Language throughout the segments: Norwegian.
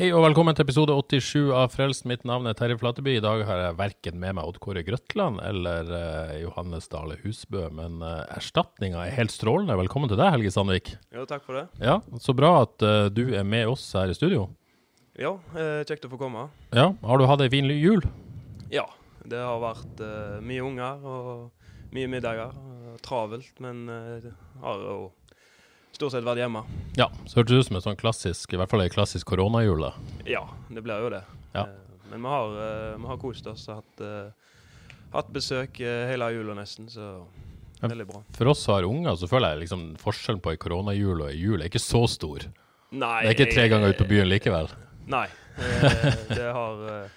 Hei og velkommen til episode 87 av Frelst. Mitt navn er Terje Flateby. I dag har jeg verken med meg Odd Kåre Grøtland eller uh, Johannes Dale Husbø, men uh, erstatninga er helt strålende. Velkommen til deg, Helge Sandvik. Jo, takk for det. Ja, Så bra at uh, du er med oss her i studio. Ja, uh, kjekt å få komme. Ja, Har du hatt ei fin jul? Ja, det har vært mye unger og mye middager. travelt, men har jo stort sett vært hjemme. Ja, så hørtes det ut som en sånn klassisk, i hvert fall ei klassisk koronajul. da. Ja, det blir jo det. Ja. Eh, men vi har, eh, vi har kost oss og hatt, eh, hatt besøk hele jula nesten, så veldig bra. For oss som har unger, så føler jeg liksom forskjellen på ei koronajul og ei jul er ikke så stor. Nei, Det er ikke tre ganger ut på byen likevel. Nei, det, har,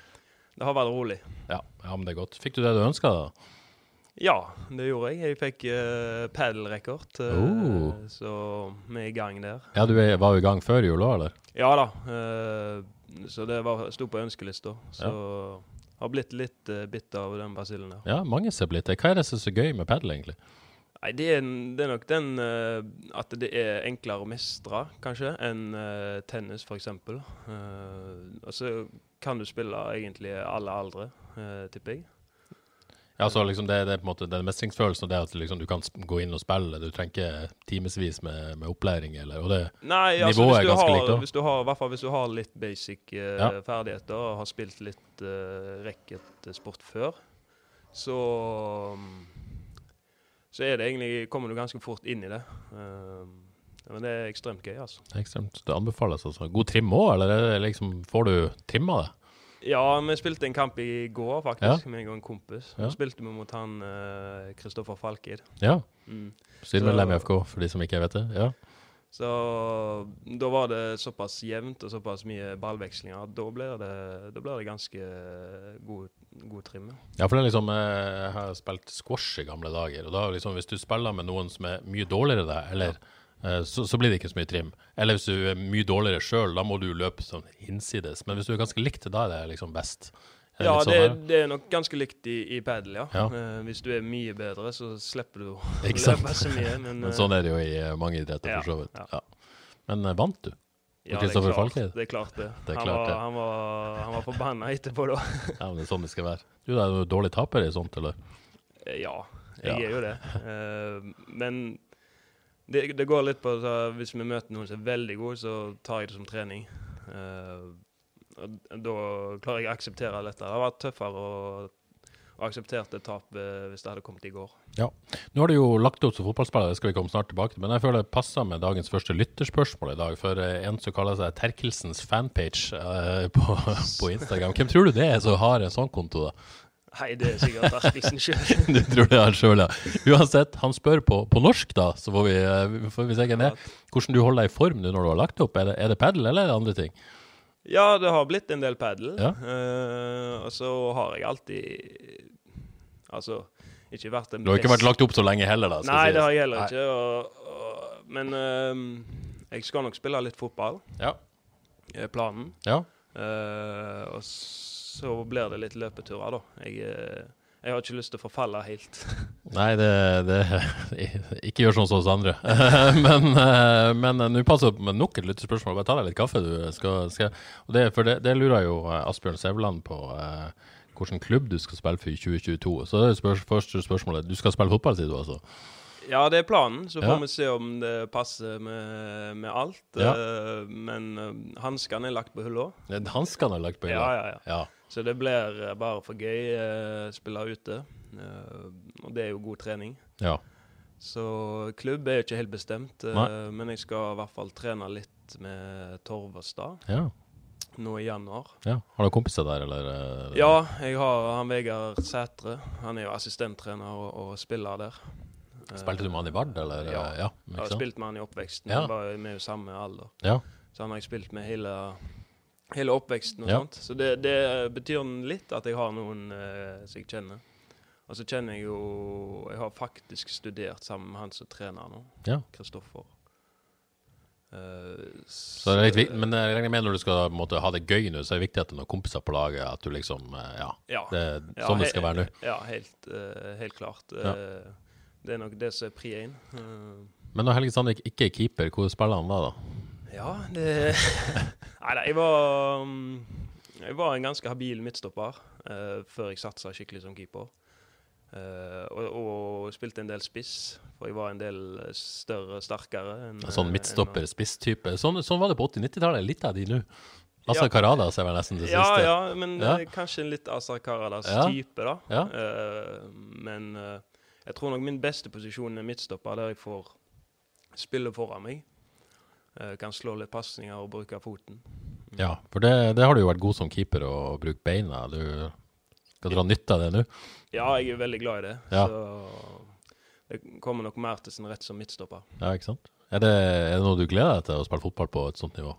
det har vært rolig. Ja, ja, men det er godt. Fikk du det du ønska, da? Ja, det gjorde jeg. Jeg fikk uh, padelrekord, uh, Oh. så vi er i gang der. Ja, du er, var jo i gang før jul òg, eller? Ja da. uh, så det var, sto på ønskelista. Så har blitt litt uh, bitt av den basillen der. Ja, mange ser blitt det. Hva er det som er så gøy med padel, egentlig? Nei, det er, det er nok den uh, at det er enklere å mestre, kanskje, enn uh, tennis, f.eks. Uh, og så kan du spille egentlig alle aldre, uh, tipper jeg. Ja, så liksom det, det er på en måte den mestringsfølelsen og det at liksom du kan gå inn og spille. Du trenger ikke timevis med, med opplæring. Eller, og det, Nei, altså Nivået er ganske har, likt da. hvis du har, i hvert fall hvis du har litt basic uh, Ja. ferdigheter og har spilt litt uh, racketsport før, så um, så er det egentlig, kommer du ganske fort inn i det. Uh, men det er ekstremt gøy, altså. det er ekstremt, det anbefales. Altså. God trim òg, eller er liksom, får du trimma det? Ja, vi spilte en kamp i går, faktisk, med en kompis. Ja. Så spilte vi mot han Kristoffer Falkeid. Ja. Mm. Styremedlem i FK, for de som ikke vet det. Ja. Så da var det såpass jevnt og såpass mye ballvekslinger at da blir det, da blir det ganske god, god trim. ja. ja, for det er liksom eh, Jeg har spilt squash i gamle dager, og da liksom hvis du spiller med noen som er mye dårligere enn deg, eller eh, så, så blir det ikke så mye trim. Eller hvis du er mye dårligere sjøl, da må du løpe sånn hinsides. Men hvis du er ganske likt, da er det liksom best. Er Ja, det, sånn, det er nok ganske likt i, i padel, ja. Ja. Uh, hvis du er mye bedre, så slipper du å løpe så mye. Men, Men eh, sånn er det jo i eh, mange idretter, Ja, for så vidt. ja. Men uh, vant du? ja, det er klart, Det er klart det. Det er han, klart var, det. han, var, han var forbanna etterpå, da. Ja, men det er sånn det skal være. Du er jo dårlig taper i sånt, eller? Ja, ja, Ja. jeg er jo det. Eh, men det, det går litt på at Hvis vi møter noen som er veldig god, så tar jeg det som trening. Uh, da klarer jeg å akseptere dette. Det har vært tøffere å, akseptere et tap eh, hvis det hadde kommet i går. Ja. Nå har du jo lagt opp som fotballspiller, det skal vi komme snart tilbake til. Men jeg føler det passer med dagens første lytterspørsmål i dag. For eh, en som kaller seg Terkelsens fanpage eh, på, på Instagram. Hvem tror du det er som har en sånn konto, da? Nei, det er sikkert Terkelsen sjøl. Du tror det er han sjøl, ja. Uansett, han spør på, på norsk, da, så får vi, eh, får vi se hvem det er. Hvordan du holder deg i form nå når du har lagt opp. Er det, er det padel, eller er det andre ting? Ja, det har blitt en del padel. Ja. Uh, og så har jeg alltid Altså, ikke vært den Du har ikke vært lagt opp så lenge heller, da? skal Nei, sies. det har jeg heller ikke. Og, og, men uh, jeg skal nok spille litt fotball, Ja. planen. ja. Uh, og så blir det litt løpeturer, da. Jeg, eh, jeg har ikke lyst til å forfalle helt. Nei, det, det Ikke gjør sånn som oss andre. men eh, eh, nå passer det med nok et lyttespørsmål. Bare ta deg litt kaffe, du. Skal, skal, det, for det, det lurer jo Asbjørn Sævland på. eh, hvilken klubb du skal spille for i 2022. Så det er spørs, første spørsmålet. Du skal spille fotball, sier du altså? Ja, det er planen. Så får Ja. vi se om det passer med, med alt. Ja. Men uh, hanskene er lagt på hylla. Hanskene er lagt på Ja, hylla. ja, ja. ja. Så det blir eh, bare for gøy å spille ute. Eh, og det er jo god trening. ja. Så klubb er jo ikke helt bestemt, eh, men jeg skal i hvert fall trene litt med Torvestad. ja. nå i januar. Ja. Har du kompiser der, eller? eh, Ja, jeg har han Vegard Sætre. Han er jo assistenttrener og, og spiller der. Spilte du med han i Vard, eller? Ja. Eh, ja Jeg har spilt med han i oppveksten. Ja. Vi er jo med samme alder. Ja. Så han har jeg spilt med hele, hele oppveksten og Ja. sånt. Så det, det betyr litt at jeg har noen eh, som jeg kjenner. Og så kjenner jeg jo Jeg har faktisk studert sammen med han som trener nå, ja. Kristoffer. Eh, Så det er litt viktig, men jeg regner med når du skal måte, ha det gøy nå, så er det viktig at det er noen kompiser på laget. At du liksom eh, Ja. ja. Det er Ja, sånn det skal være nå. Ja, helt, uh, helt klart. Ja. Uh, Det er nok det som er pri én. Men når Helge Sandvik ikke er keeper, hvor spiller han da? da? Ja, det Nei da, jeg var mm, Jeg var en ganske habil midtstopper uh, før jeg satsa skikkelig som keeper. Uh, og, og spilte en del spiss, for jeg var en del større, sterkere. En, Sånn midtstopper-spisstype. Sånn, sånn var det på 80-90-tallet. Litt av de nå. Azar Ja. Karadas er vel nesten det Ja, siste. ja, men Ja. eh, kanskje en litt Azar Karadas Ja. type, da. Ja. Uh, men eh, jeg tror nok min beste posisjon er midtstopper, der jeg får spille foran meg. Eh, kan slå litt pasninger og bruke foten. Ja, for det, det har du jo vært god som keeper å bruke beina. Du skal dra nytte av det nå. Ja, jeg er veldig glad i det. Ja. Så det kommer nok mer til sin rett som midtstopper. Ja, ikke sant? Er det, er det noe du gleder deg til å spille fotball på et sånt nivå?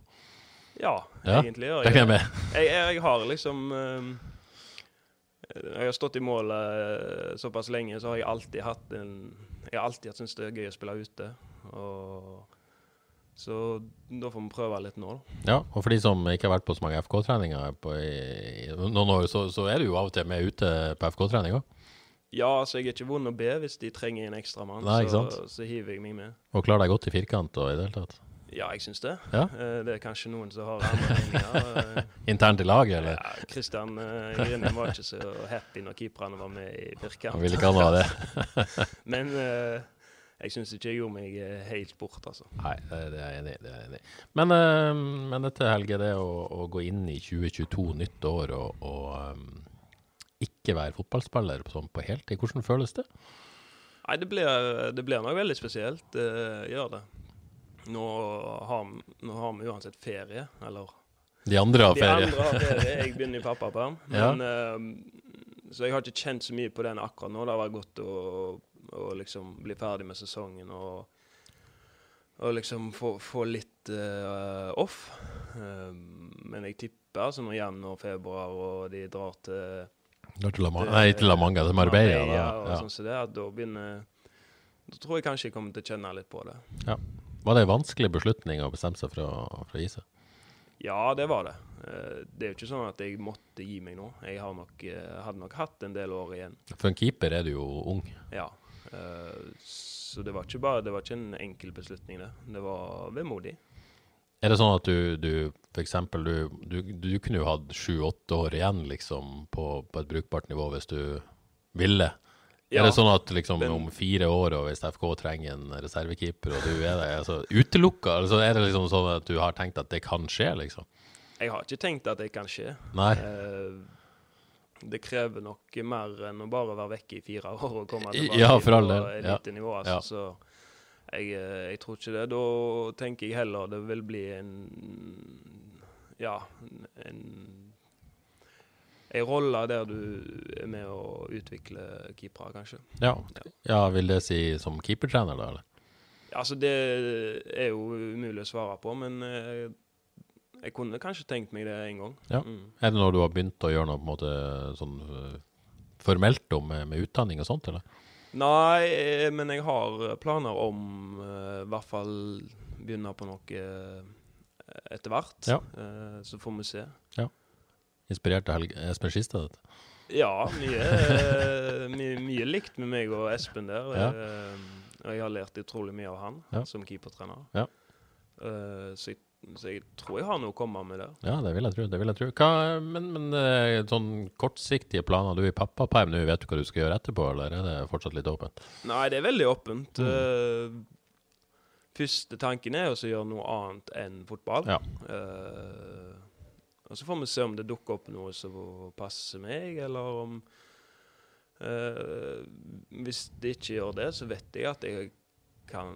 Ja, Ja, egentlig Det jeg. Jeg, jeg, jeg har liksom um, Jeg har stått i mål uh, såpass lenge, så har jeg alltid hatt en Jeg har alltid syntes det er gøy å spille ute. Og, så da får vi prøve litt nå, da. Ja, og for de som ikke har vært på så mange FK-treninger på i, noen år, så, så er du jo av og til med ute på FK-trening òg. Ja, altså jeg er ikke vond å be hvis de trenger en ekstramann. Nei, Så, så hiver jeg meg med. Og klarer deg godt i firkant og i det hele tatt. Ja, jeg syns det. Ja. Eh, det er kanskje noen som har andre. Eh, Internt i laget, eller? Ja, Kristian uh, Grindheim var ikke så happy når keeperne var med i firkant. Han ville ikke ha det. Men eh, jeg syns ikke jeg gjorde meg eh, helt bort, altså. Nei, det er jeg enig i. det er jeg enig i. Men, uh, men dette, Helge, det å, å gå inn i 2022, nytt år, og, og um, ikke være fotballspiller på, sånn på heltid, hvordan føles det? Nei, det blir, det blir nok veldig spesielt. Det gjør det. Nå har, nå har vi uansett ferie, eller De andre har ferie. De andre har ferie, jeg begynner i pappaperm. Ja. Eh, så jeg har ikke kjent så mye på den akkurat nå. Det har vært godt å, å liksom bli ferdig med sesongen og, og liksom få, få litt uh, off. Um, men jeg tipper altså når januar, februar og de drar til Drar til La Manga, nei, til La Manga, til Marbella. Da. og Ja. sånn som det, at da begynner Da tror jeg kanskje jeg kommer til å kjenne litt på det. Ja. Var det en vanskelig beslutning å bestemme seg for å, for å gi seg? Ja, det var det. Eh, Det er jo ikke sånn at jeg måtte gi meg nå. Jeg har nok, eh, hadde nok hatt en del år igjen. For en keeper er du jo ung. Ja. Eh, Så det var ikke bare Det var ikke en enkel beslutning, det. Det var vemodig. Er det sånn at du, du for eksempel, du, du, du kunne jo hatt sju-åtte år igjen liksom, på, på et brukbart nivå hvis du ville? Ja, Er det sånn at liksom men- om fire år, og hvis FK trenger en reservekeeper, og du er der, altså, utelukka? Altså, er det liksom sånn at du har tenkt at det kan skje, liksom? Jeg har ikke tenkt at det kan skje. Nei? Eh, Det krever nok mer enn å bare være vekke i fire år og komme tilbake Ja, for all på elitenivå. Ja. Altså. Så jeg, eh, jeg tror ikke det. Da tenker jeg heller det vil bli en Ja, en ei rolle der du er med å utvikle keepere, kanskje. Ja. ja, vil det si som keepertrener, da? eller? Altså, det er jo umulig å svare på, men eh, jeg kunne kanskje tenkt meg det en gang. Ja. Mm. Er det noe du har begynt å gjøre noe på en måte sånn øh, formelt om med, med utdanning og sånt, eller? Nei, eh, men jeg har planer om uh, i hvert fall begynne på noe eh, etter hvert. Ja. Uh, så får vi se. Inspirert av Helge- Espen Skistad? Ja, mye, eh, mye, mye likt med meg og Espen der. Ja. Uh, og jeg har lært utrolig mye av han Ja. som keepertrener. Ja. Eh, så, jeg, så jeg tror jeg har noe å komme med der. Ja, det vil jeg tro. det vil jeg tro. Hva, men men øh, sånn kortsiktige planer, du er i pappaperm nå, vet du hva du skal gjøre etterpå, eller er det fortsatt litt åpent? Nei, det er veldig åpent. Mm. Uh, første tanken er å gjøre noe annet enn fotball. Ja. Uh, og så får vi se om det dukker opp noe som passer meg, eller om uh, Hvis det ikke gjør det, så vet jeg at jeg kan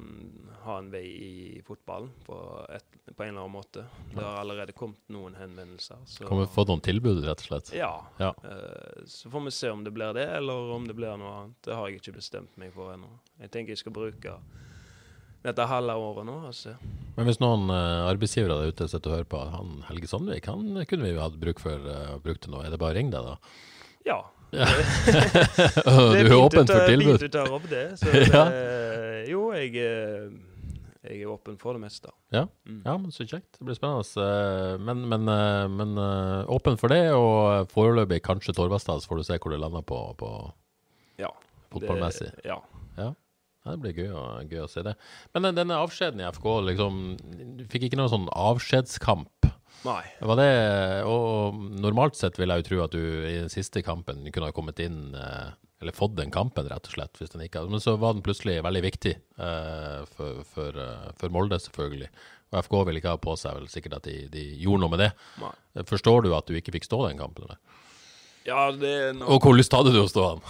ha en vei i fotballen på, et, på en eller annen måte. Det har allerede kommet noen henvendelser. Så, Kan vi få noen tilbud, rett og slett? Ja. Ja. Eh, så får vi se om det blir det, eller om det blir noe annet. Det har jeg ikke bestemt meg for ennå. Jeg tenker jeg skal bruke dette halve året nå. Altså. Men hvis noen eh, arbeidsgivere der ute sitter og hører på han Helge Sandvik, han kunne vi jo hatt bruk for uh, bruk til noe. Er det bare å ringe deg, da? Ja. Du er åpen for tilbud? Fint du tar opp det. Så Ja. det, jo, jeg, eh, jeg er åpen for det meste. Ja. Mm. ja, men så kjekt. Det blir spennende. Men, men, eh, men eh, åpen for det, og foreløpig kanskje Torvastad, så får du se hvor det lander på, på Ja. fotballmessig. Det, ja. Ja. ja, det blir gøy å, gøy å se det. Men denne avskjeden i FK, liksom, du fikk ikke noen sånn avskjedskamp? Nei. Det, og normalt sett vil jeg jo tro at du i den siste kampen kunne ha kommet inn, eh, eller fått den kampen, rett og slett, hvis den ikke. Men så var den plutselig veldig viktig eh, for, for, eh, for Molde, selvfølgelig. Og FK vil ikke ha på seg vel sikkert at de, de gjorde noe med det. Nei. Forstår du at du ikke fikk stå den kampen, eller? Ja, det er noe... Og hvor lyst hadde du å stå den?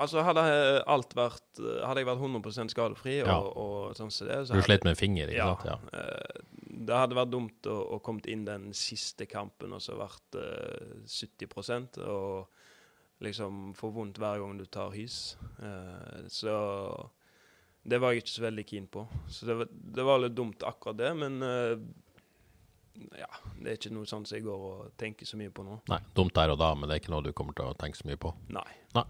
Altså, hadde alt vært Hadde jeg vært 100 skadefri og, Ja. og sånn som det så Du slet med en finger, ikke ja, sant? Ja. eh, Det hadde vært dumt å, å kommet inn den siste kampen og så vært uh, 70 og liksom få vondt hver gang du tar hys. Uh, så det var jeg ikke så veldig keen på. Så det var, det var litt dumt akkurat det, men uh, ja, det er ikke noe sånn som jeg går og tenker så mye på nå. Nei, dumt der og da, men det er ikke noe du kommer til å tenke så mye på. Nei. Nei.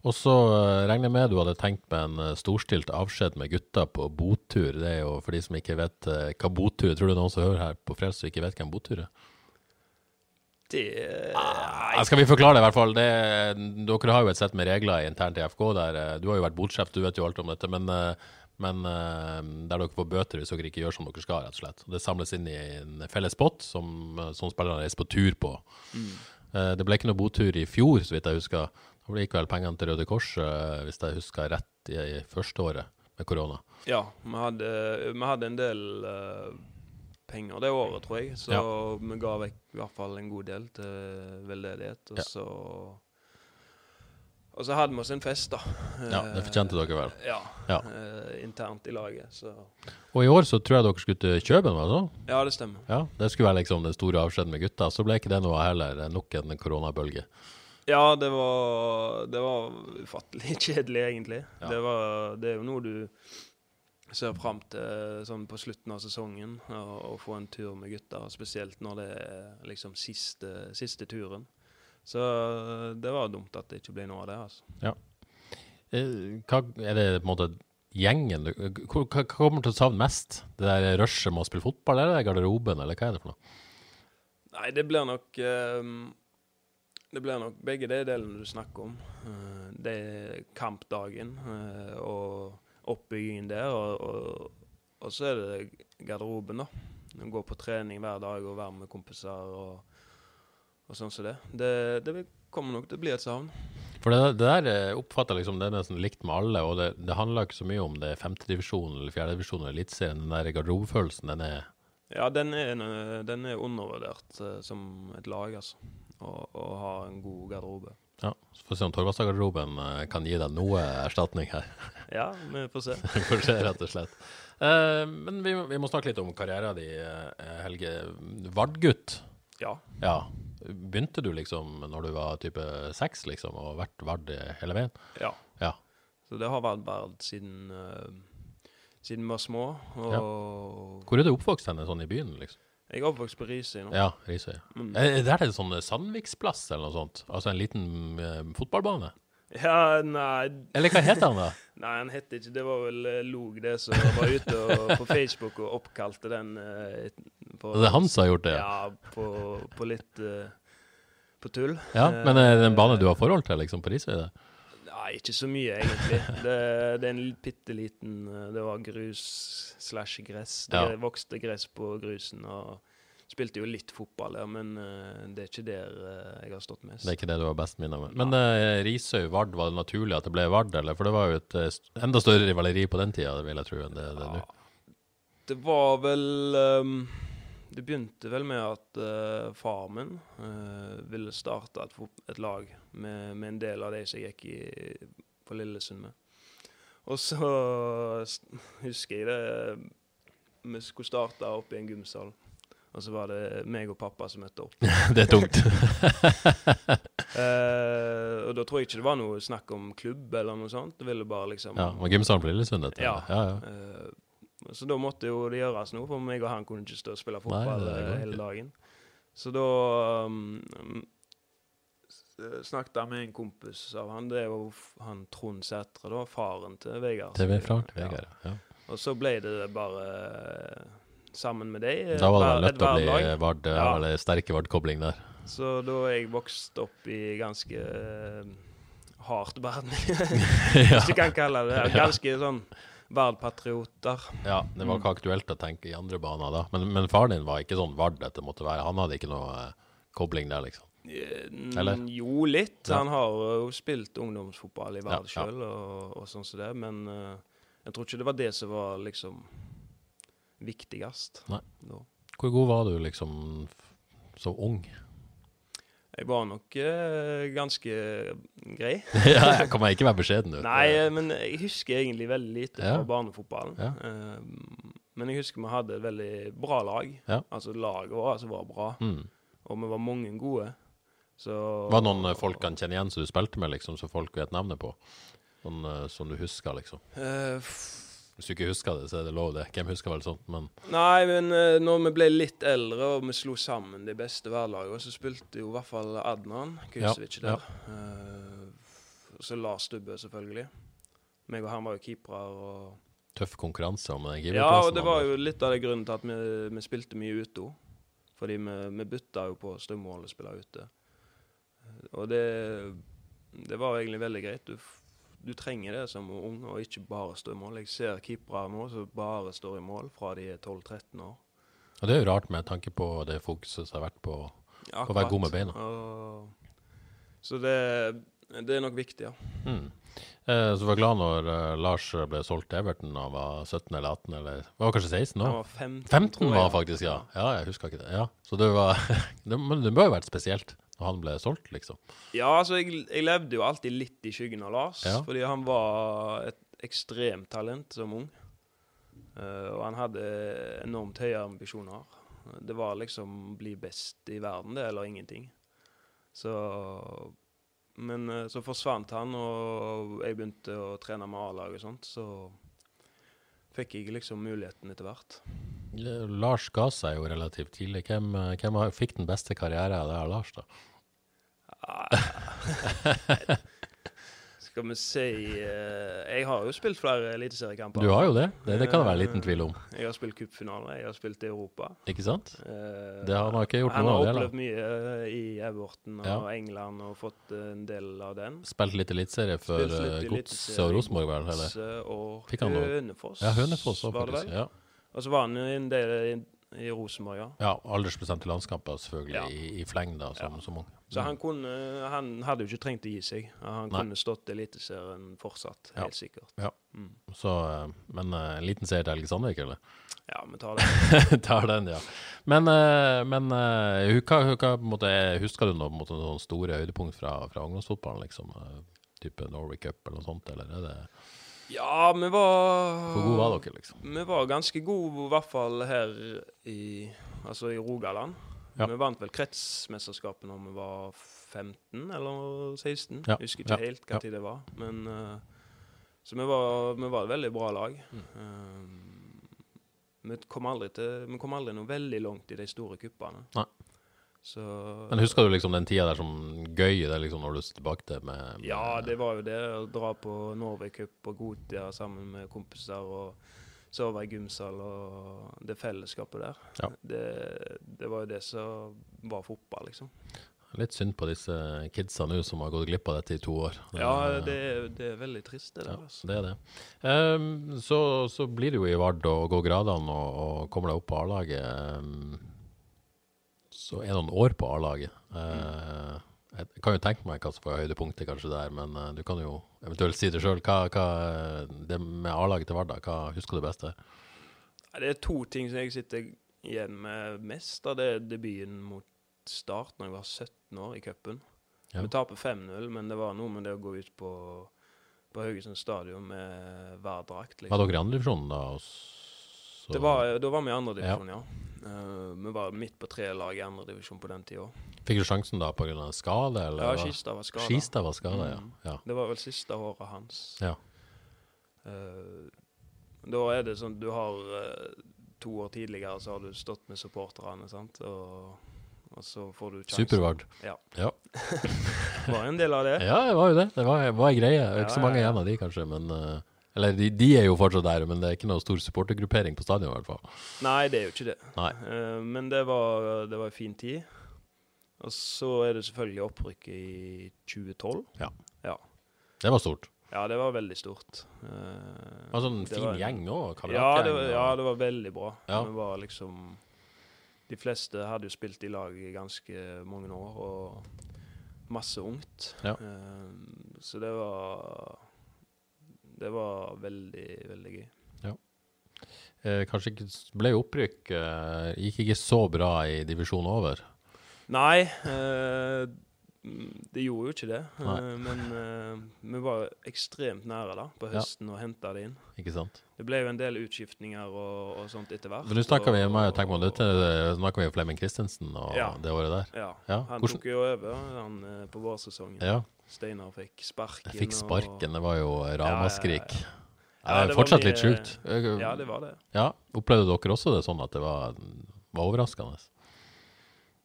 Og så eh, regner jeg med du hadde tenkt med en eh, storstilt avskjed med gutta på botur. Det er jo for de som ikke vet eh, hva botur. Tror du noen som hører her på Frels som ikke vet hvem botur er? Det ah, skal vi forklare det i hvert fall? Det, dere har jo et sett med regler internt i FK der. Du har jo vært botsjef, du vet jo alt om dette. Men, men der dere får bøter hvis dere ikke gjør som dere skal, rett og slett. Det samles inn i en felles pott som, som spillerne reiser på tur på. Mm. Det ble ikke noe botur i fjor, så vidt jeg husker. Da gikk vel pengene til Røde Kors, eh, hvis jeg husker rett, i, i første året med korona. Ja, vi hadde, vi hadde en del uh, penger det året, tror jeg. Så Ja. vi ga vekk i hvert fall en god del til veldedighet. Og Ja. så Og så hadde vi oss en fest, da. Ja, det fortjente dere vel. Ja. Ja. Uh, internt i laget. Så Og i år så tror jeg dere skulle til Kjøben, var det sånn? ja, det stemmer. Ja, det skulle være liksom den store avskjeden med gutta. Så ble ikke det noe heller. Nok en koronabølge. Ja, det var, det var ufattelig kjedelig, egentlig. Ja. Det, var, det er jo noe du ser fram til sånn på slutten av sesongen, å, få en tur med gutter. Spesielt når det er liksom siste, siste turen. Så det var dumt at det ikke ble noe av det. altså. Ja. Hva, er det på en måte gjengen Hva, hva kommer til å savne mest? Det der rushet med å spille fotball, eller er garderoben, eller hva er det for noe? Nei, det blir nok ehm, Det blir nok begge de delene du snakker om. Eh, det er kampdagen eh, og oppbyggingen der, og, og, og så er det garderoben, da. Gå på trening hver dag og være med kompiser og, og sånn som det. det. Det kommer nok til å bli et savn. For det, det der eh, oppfatter liksom det er nesten likt med alle, og det, det handler ikke så mye om det er femtedivisjon eller fjerdedivisjon eller eliteserien. Den der garderobefølelsen, den er Ja, den er, den er undervurdert som et lag, altså. Å ha en god garderobe. Ja, så får vi se om Torvastad-garderoben eh, kan gi deg noe erstatning her. Ja, vi får se. Vi får se, rett og slett. Eh, men vi, vi må snakke litt om karrieren din, eh, Helge. Vardgutt. Ja. Ja. Begynte du liksom når du var type seks, liksom, og vært Vard hele veien? ja. Ja. Så det har vært Vard siden, uh, siden vi var små. Og Hvor er du oppvokst henne, sånn i byen, liksom? Jeg er oppvokst på Risøy nå. Ja, Risøy. Mm. Er er det en sånn Sandviksplass eller noe sånt? Altså en liten eh, fotballbane? Ja, nei, Eller hva heter han da? nei, han het ikke Det var vel uh, Log, det, som var ute og, på Facebook og oppkalte den. uh, på, Det er han som har gjort det? Ja, på, på litt uh, På tull. Ja, Men er det en bane du har forhold til, liksom, på Risøy? det? Nei, ikke så mye, egentlig. Det, det er en bitte liten eh, Det var grus slash gress. Det Ja. vokste gress på grusen. og Spilte jo litt fotball der, men eh, det er ikke der eh, jeg har stått mest. Det er ikke det du har best minner med. Men uh, Risøy-Vard, var det naturlig at det ble Vard, eller? For det var jo et st- enda større rivaleri på den tida, vil jeg tro, enn det det er nå. Det var vel um, Det begynte vel med at uh, far min uh, ville starte et, et lag med, med en del av de som jeg gikk i, på Lillesund med. Og så husker jeg det Vi skulle starte opp i en gymsal. Og så var det meg og pappa som møtte opp. Det er tungt. Eh, og da tror jeg ikke det var noe snakk om klubb eller noe sånt. Det ville bare liksom Ja, og Gymsalen på Lillesund, dette? Ja. ja, ja. Eh, så da måtte jo det gjøres noe, for meg og han kunne ikke stå og spille fotball det er eh, hele dagen. Så da um, snakket jeg med en kompis av han, det er jo han Trond Sætre, da, faren til Vegard. Til Ja. Vegard, ja. Og så ble det bare eh, sammen med deg. Da var det til å bli. Vard, ja. Ja. sterke Vard-kobling der. Så da jeg vokst opp i ganske eh, hardt verden, hvis du kan kalle det det. Ganske sånn Vard-patrioter. ja, det var ikke aktuelt å tenke i andre baner da. Men, men faren din var ikke sånn Vard dette måtte være. Han hadde ikke noe eh, kobling der, liksom. Eller? Jo, litt. Ja. Han har jo spilt ungdomsfotball i Vard Ja, ja. og, og sånn som det, men uh, jeg tror ikke det var det som var liksom viktigst. Nei. Da. Hvor god var du liksom så ung? Jeg var nok uh, ganske grei. ja, jeg kan ikke være beskjeden du. Nei, men jeg husker egentlig veldig lite fra barnefotballen. Eh, men jeg husker vi hadde et veldig bra lag. Altså laget vårt altså, var bra, Mm. og vi var mange gode. Så Var det noen eh, folk kan kjenne igjen som du spilte med, liksom, som folk vet navnet på? Noen uh, som du husker, liksom. Uh, Hvis du ikke husker det, så er det lov, det. Hvem husker vel sånt? Men Nei, men uh, når vi ble litt eldre og vi slo sammen de beste hverlagene, så spilte jo i hvert fall Adnan Kusevic Ja, der. Eh, og så Lars Stubbe, selvfølgelig. Meg og han var jo keepere. og tøff konkurranse om den Ja, og det var jo litt av det grunnen til at vi, vi spilte mye ute. Fordi vi, vi bytta jo på strømmål og spille ute. Og det, det var egentlig veldig greit. Du, du trenger det som ung, og ikke bare stå i mål. Jeg ser keepere nå som bare står i mål fra de er 12-13 år. Og det er jo rart med tanke på det fokuset som har vært på på Å være god med beina. Og, så det, det er nok viktig, ja. mm. eh, Så var glad når eh, Lars ble solgt til Everton da han var 17 eller 18, eller var kanskje 16 Han var 15, 15 tror jeg. faktisk, ja. Ja, jeg husker ikke det. Ja. Så det var det, Men det må jo ha vært spesielt når han ble solgt, liksom. Ja, altså, jeg, jeg levde jo alltid litt i skyggen av Lars, Ja. fordi han var et ekstremt talent som ung. Uh, og han hadde enormt høye ambisjoner. Det var liksom bli best i verden, det, eller ingenting. Så Men eh, så forsvant han, og jeg begynte å trene med A-lag og sånt, så fikk jeg liksom muligheten etter hvert. Lars ga seg jo relativt tidlig. Hvem, eh, hvem fikk den beste karrieren der, Lars, da? Skal vi si eh, Jeg har jo spilt flere eliteseriekamper. Du har jo det. Det, det kan det være en liten tvil om. Jeg har spilt cupfinale, jeg har spilt i Europa. Ikke sant? Eh, Det har han ikke gjort noe av. av det, opplevd mye eh, i Everton og Ja. England og fått eh, en del av den. Spilt litt eliteserie for i og Rosenborg, vel? Eller? Og han? Hønefoss, Ja, Hønefoss var det vel. Ja. Og så var han en del i, Rosenborg, ja. ja, aldersbestemte landskamper, selvfølgelig, Ja. i, i fleng, da, som, som ung. Så han kunne Han hadde jo ikke trengt å gi seg. Han Nei. kunne stått Eliteserien fortsatt, Ja. helt sikkert. Ja. Mm. Så, eh, men eh, en liten seier til Helge Sandvik, eller? Ja, vi tar den. Tar den, ja. Men, eh, men hva, hva, måte, husker du noe, måte, noen store høydepunkt fra, fra ungdomsfotballen? liksom? Type Norway Cup eller noe sånt? Eller er det Ja, vi var Hvor gode var dere, liksom? Vi var ganske gode, i hvert fall her i, altså i Rogaland. Ja. Vi vant vel kretsmesterskapet når vi var 15 eller 16. Ja, Jeg husker ikke ja, helt hva tid det var. Men, uh, så vi var, vi var et veldig bra lag. Mm. Uh, vi, kom til, vi kom aldri noe veldig langt i de store kuppene. Nei. Så Men husker du liksom den tida der som gøy, det er liksom når du ser tilbake til med, med Ja, det var jo det. Å dra på Norway Cup og Gotia sammen med kompiser og sove i gymsal og det fellesskapet der. Ja. Det, det var jo det som var fotball, liksom. Litt synd på disse kidsa nå som har gått glipp av dette i to år. Ja, det, det er veldig trist, det Ja, der. Altså. det er det. Um, så, så blir det jo i Vard og går gradene og, og kommer deg opp på A-laget. Ehm, så er det noen år på A-laget. Eh, jeg kan jo tenke meg hva som var høydepunktet kanskje der, men eh, du kan jo eventuelt si det sjøl. Hva det med A-laget til hverdag? hva husker du best der? Det er to ting som jeg sitter igjen med mest. Da. Det er debuten mot Start når jeg var 17 år i cupen. Ja. Vi taper 5-0, men det var noe med det å gå ut på på Haugesund stadion med hver drakt. Var Liksom. dere i andredivisjon da? Også? Det var, da var vi i andredivisjon, ja. Eh, vi var midt på tre lag i andredivisjon på den tida. Fikk du sjansen da pga. skade? Eller? Ja? Skistad var skada. Skista var skada. Mm. ja. Det var vel siste året hans. Ja. Uh, da er det sånn du har uh, To år tidligere så har du stått med supporterne, sant, og, og så får du sjansen. Supervard. Ja. Ja. Var en del av det. ja, det var jo det. Det var, var ei greie. Ikke så Ja, mange ja, ja. igjen av de, kanskje, men Eller de, de er jo fortsatt der, men det er ikke noe stor supportergruppering på stadion, i hvert fall. Nei, det er jo ikke det. Eh, men det var, det var en fin tid. Og så er det selvfølgelig opprykket i 2012. Det var stort. Ja, det var veldig stort. Uh, Det var sånn det fin var en- gjeng òg. Ja det, var, ja, det var veldig bra. Ja. Det var liksom De fleste hadde jo spilt i lag i ganske mange år, og masse ungt. Ja. Uh, så det var Det var veldig, veldig gøy. Eh, kanskje ikke ble opprykk eh, Gikk ikke så bra i divisjonen over. Nei, eh, det gjorde jo ikke det. Nei. Eh, men uh, vi var ekstremt nære da, på Ja. høsten og henta det inn. Ikke sant? Det ble jo en del utskiftninger og, og sånt etter hvert. Men nå snakker vi, og- tenke på, dette eh, snakker vi om Flemming Christensen og Ja. det året der. Ja, Ja, han hvordan- tok jo over han, eh, på vårsesongen. Ja, Steinar fikk sparken. jeg fikk sparken. Det var jo ramaskrik. Ja, Ja, det er fortsatt litt sjukt. Ja, det var det. Ja, Opplevde dere også det sånn at det var, var overraskende?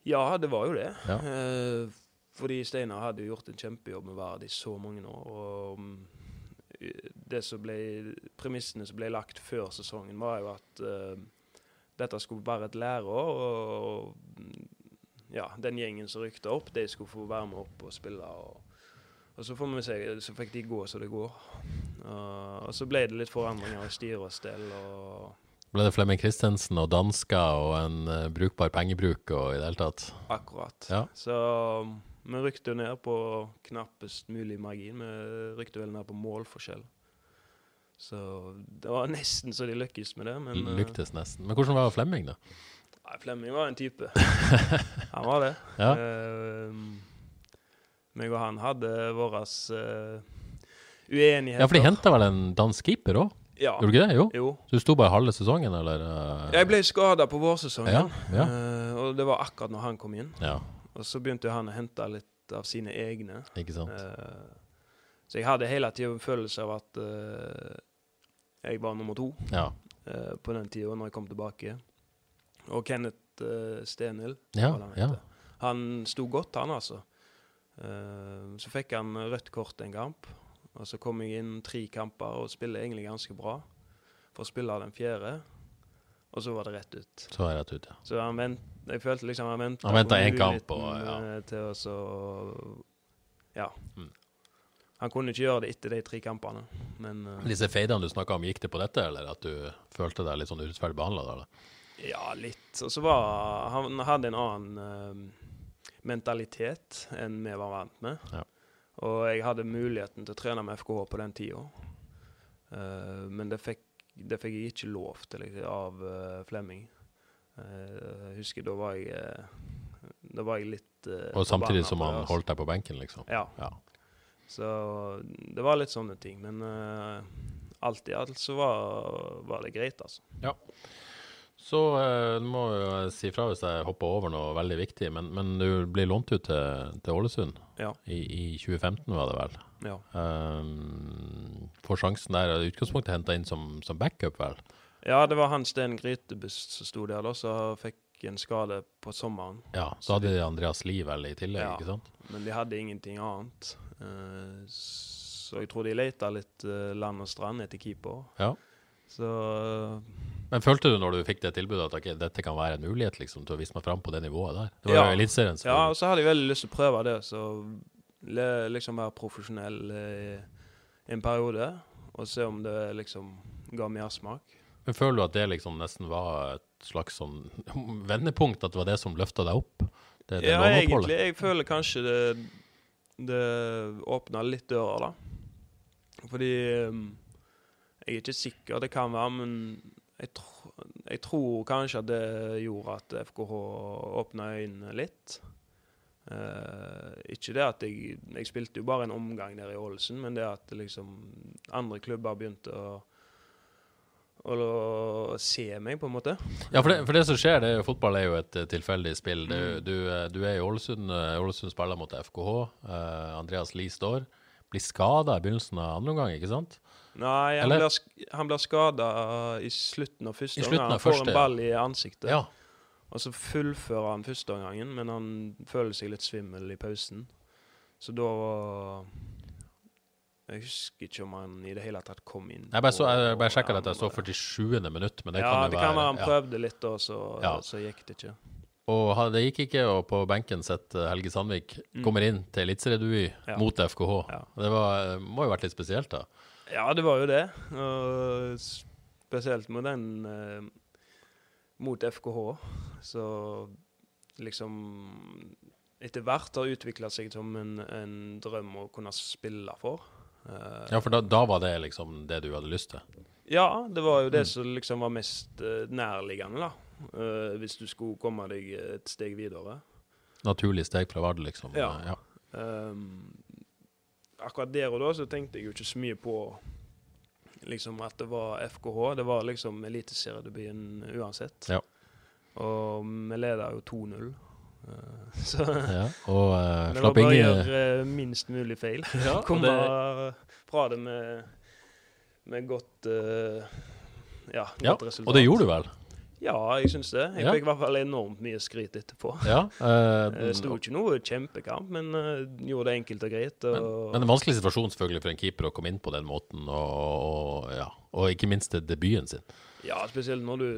Ja, det var jo det. Ja. Fordi Steinar hadde jo gjort en kjempejobb med Vard i så mange år. Og mm, det som ble, premissene som ble lagt før sesongen, var jo at uh, dette skulle være et læreår. Og ja, den gjengen som rykte opp, de skulle få være med opp og spille. Og, og så får vi se, så fikk de gå så det går. Uh, og så ble det litt forandringer i styre og stell. og Ble det Flemming Christensen og dansker og en uh, brukbar pengebruk og i det hele tatt? Akkurat. Ja. Så vi rykte jo ned på knappest mulig margin. Vi rykte vel ned på målforskjell. Så det var nesten så de lykkes med det. Men uh, Lyktes nesten. Men hvordan var Flemming, da? nei, Flemming var en type. han var det. Ja. Uh, meg og han hadde våre uh, uenigheter. Ja, for de henta vel en dansk keeper òg? Ja. Gjorde du ikke det? Jo. Jo. Så du sto bare halve sesongen, eller? eh? Jeg ble skada på vårsesongen, Ja, ja. Uh, og det var akkurat når han kom inn. Ja, Og så begynte han å hente litt av sine egne. ikke sant? Uh, så jeg hadde hele tida en følelse av at uh, jeg var nummer to Ja. uh, på den tida, når jeg kom tilbake. Og Kenneth Stenhild, Ja, han ja. han sto godt, han altså. Så fikk han rødt kort en kamp, og så kom jeg inn tre kamper og spiller egentlig ganske bra. For å spille den fjerde, og så var det rett ut. Så var jeg rett ut, ja. Så han vent, jeg følte liksom han venta Han ventet en kamp, og, ja. til å så Ja. Mm. Han kunne ikke gjøre det etter de tre kampene, men uh, Disse feidene du snakka om, gikk det på dette, eller at du følte deg litt sånn urettferdig behandla? Ja, litt. Og så var Han hadde en annen uh, mentalitet enn vi var vant med. Ja. Og jeg hadde muligheten til å trene med FKH på den tida. Uh, men det fikk, det fikk jeg ikke lov til liksom, av uh, Flemming. Eh, jeg husker da var jeg uh, Da var jeg litt uh, Og samtidig som han holdt deg på benken, liksom? Ja. Ja. Så det var litt sånne ting. Men alt i alt så var, var det greit, altså. Så du må jo si fra hvis jeg hopper over noe veldig viktig, men, men du blir lånt ut til, til Ålesund Ja. I, i 2015, var det vel? ja. Um, får sjansen der. i Utgangspunktet henta inn som, som backup, vel? Ja, det var han Sten Grytebust som sto der, da, så fikk en skade på sommeren. Ja, så hadde de Andreas Lie vel i tillegg, Ja. ikke sant? Men de hadde ingenting annet. Uh, så jeg tror de leita litt uh, land og strand etter keeper. Ja. Så Men følte du når du fikk det tilbudet at okay, dette kan være en mulighet liksom, til å vise meg fram på det nivået der? Det var Ja. jo Eliteserien. Ja, og så hadde jeg veldig lyst til å prøve det. Så liksom være profesjonell i en periode, og se om det liksom ga mersmak. Men føler du at det liksom nesten var et slags sånn vendepunkt, at det var det som løfta deg opp? Det, det Ja, egentlig. Jeg føler kanskje det, det åpna litt dører, da. Fordi um, Jeg er ikke sikker, det kan være, men jeg, tro, jeg tror kanskje at det gjorde at FKH åpna øynene litt. Uh, ikke det at jeg Jeg spilte jo bare en omgang der i Ålesund, men det at liksom andre klubber begynte å, å, se meg, på en måte. Ja, for det, for det som skjer, det er jo fotball er jo et eh, tilfeldig spill. Det, Mm. du, eh, du er i Ålesund, Ålesund spiller mot FKH. Uh, Andreas Lie står. Blir skada i begynnelsen av andre omgang, ikke sant? Nei, han Eller- blir, han blir skada i slutten av første I slutten omgang. av Han får første, en ball i ansiktet. Ja. Og så fullfører han første omgangen, men han føler seg litt svimmel i pausen. Så da Jeg husker ikke om han i det hele tatt kom inn. Jeg bare, så, jeg bare sjekka dette, jeg så 47. minutt, men det ja, kan jo det kan være han ja. prøvde litt, og så, Ja. så gikk det ikke. Og det gikk ikke, og på benken sitter Helge Sandvik. Kommer inn til eliteseriedebut Mm. Ja. mot FKH. Ja. Det var, må jo ha vært litt spesielt, da. Ja, det var jo det. Og spesielt med den eh, mot FKH. Så liksom Etter hvert har utvikla seg som en, en drøm å kunne spille for. Eh, Ja, for da, da var det liksom det du hadde lyst til? Ja, det var jo Mm. det som liksom var mest eh, nærliggende, da. Eh, hvis du skulle komme deg et steg videre. Naturlig steg fra Vard, liksom? Ja. ja. Um, akkurat der og da så tenkte jeg jo ikke så mye på liksom at det var FKH. Det var liksom eliteseriedebuten uansett. Ja. Og vi leda jo 2-0. Uh, så ja. Og uh, det var bare å gjøre eh, minst mulig feil. Ja, Komme det- fra det med, med godt uh, ja, Ja, resultat. og det gjorde du vel? Ja, jeg syns det. Jeg fikk i hvert fall enormt mye skryt etterpå. Ja. eh, Det sto ikke noe kjempekamp, men eh, gjorde det enkelt og greit. Og, Men en vanskelig situasjon selvfølgelig for en keeper å komme inn på den måten, og, og, ja. og ikke minst debuten sin. Ja, spesielt når du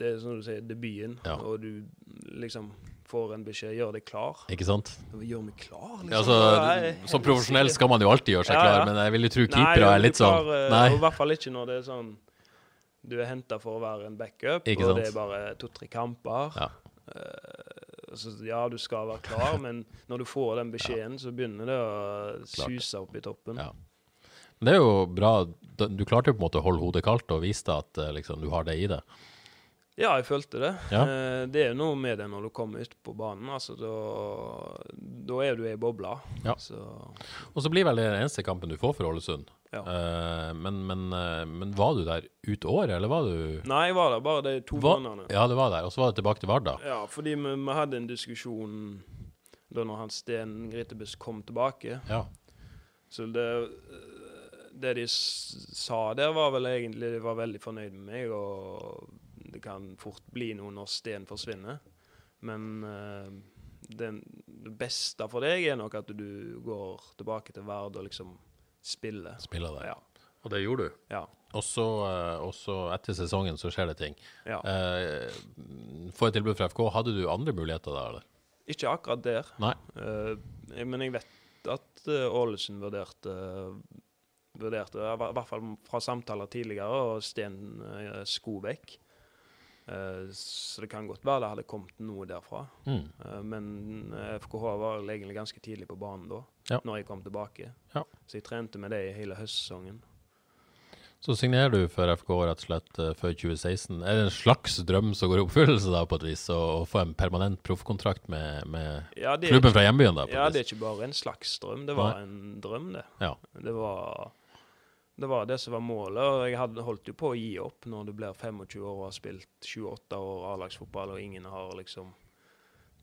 Det er som du sier, debuten, Ja. og du liksom får en beskjed gjør deg klar. Ikke sant? Gjør meg klar, liksom. Ja, altså, som profesjonell skal man jo alltid gjøre seg klar, men jeg vil jo tro keepere er litt sånn eh, Nei. I hvert fall ikke når det er sånn Du er henta for å være en backup, og det er bare to-tre kamper. Ja. Uh, så ja, du skal være klar, men når du får den beskjeden, så begynner det å suse opp i toppen. Ja. Det er jo bra. Du klarte jo på en måte å holde hodet kaldt og viste at eh, liksom, du har det i det. Ja, jeg følte det. Ja. Eh, det er noe med det når du kommer ut på banen. Altså, da, da er du i bobla. Ja. Så Og så blir vel det den eneste kampen du får for Ålesund. Ja. Uh, men, men, uh, men var du der ut året, eller var du Nei, jeg var der bare de to månedene. Ja, det var der. Og så var det tilbake til Vard. Ja, fordi vi, vi hadde en diskusjon da når han Sten Gritebuss kom tilbake. Ja. Så det, det de sa der, var vel egentlig De var veldig fornøyd med meg, og det kan fort bli noe når Sten forsvinner. Men uh, det, det beste for deg er nok at du går tilbake til Vard og liksom spiller. Spiller det. Ja. Og det gjorde du. ja. Og så, eh, etter sesongen så skjer det ting. ja. Eh, Får et tilbud fra FK. Hadde du andre muligheter da, eller? Ikke akkurat der. Nei. Eh, men jeg vet at eh, Ålesund vurderte Vurderte, i hvert fall fra samtaler tidligere, og Sten uh, Skobekk. Eh, så det kan godt være det hadde kommet noe derfra. Mm. Eh, men eh, FKH var egentlig ganske tidlig på banen da, Ja. når jeg kom tilbake. Ja. Så jeg trente med det i hele høstsesongen. Så signerer du for FK rett og slett eh, før 2016. Er det en slags drøm som går i oppfyllelse, da, på et vis? Å få en permanent proffkontrakt med, med Ja, klubben ikke- fra hjembyen, da? På Ja, et det er ikke bare en slags drøm, det var en drøm, det. Ja. Det var, det var det som var målet, og jeg hadde holdt jo på å gi opp når du blir 25 år og har spilt 28 år A-lagsfotball, og ingen har liksom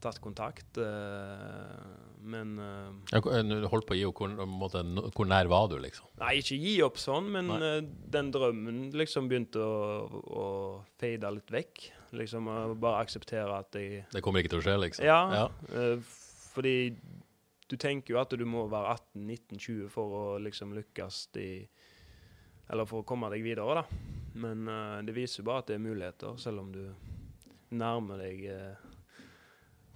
tatt kontakt. eh, Men eh, Ja, Du holdt på å gi opp. Hvor, hvor nær var du, liksom? Nei, ikke gi opp sånn, men Nei. eh, den drømmen liksom begynte å, å fade litt vekk. Liksom bare akseptere at jeg Det kommer ikke til å skje, liksom? Ja, ja. eh, fordi du tenker jo at du må være 18-19-20 for å liksom lykkes i Eller for å komme deg videre, da. Men uh, det viser jo bare at det er muligheter, selv om du nærmer deg uh,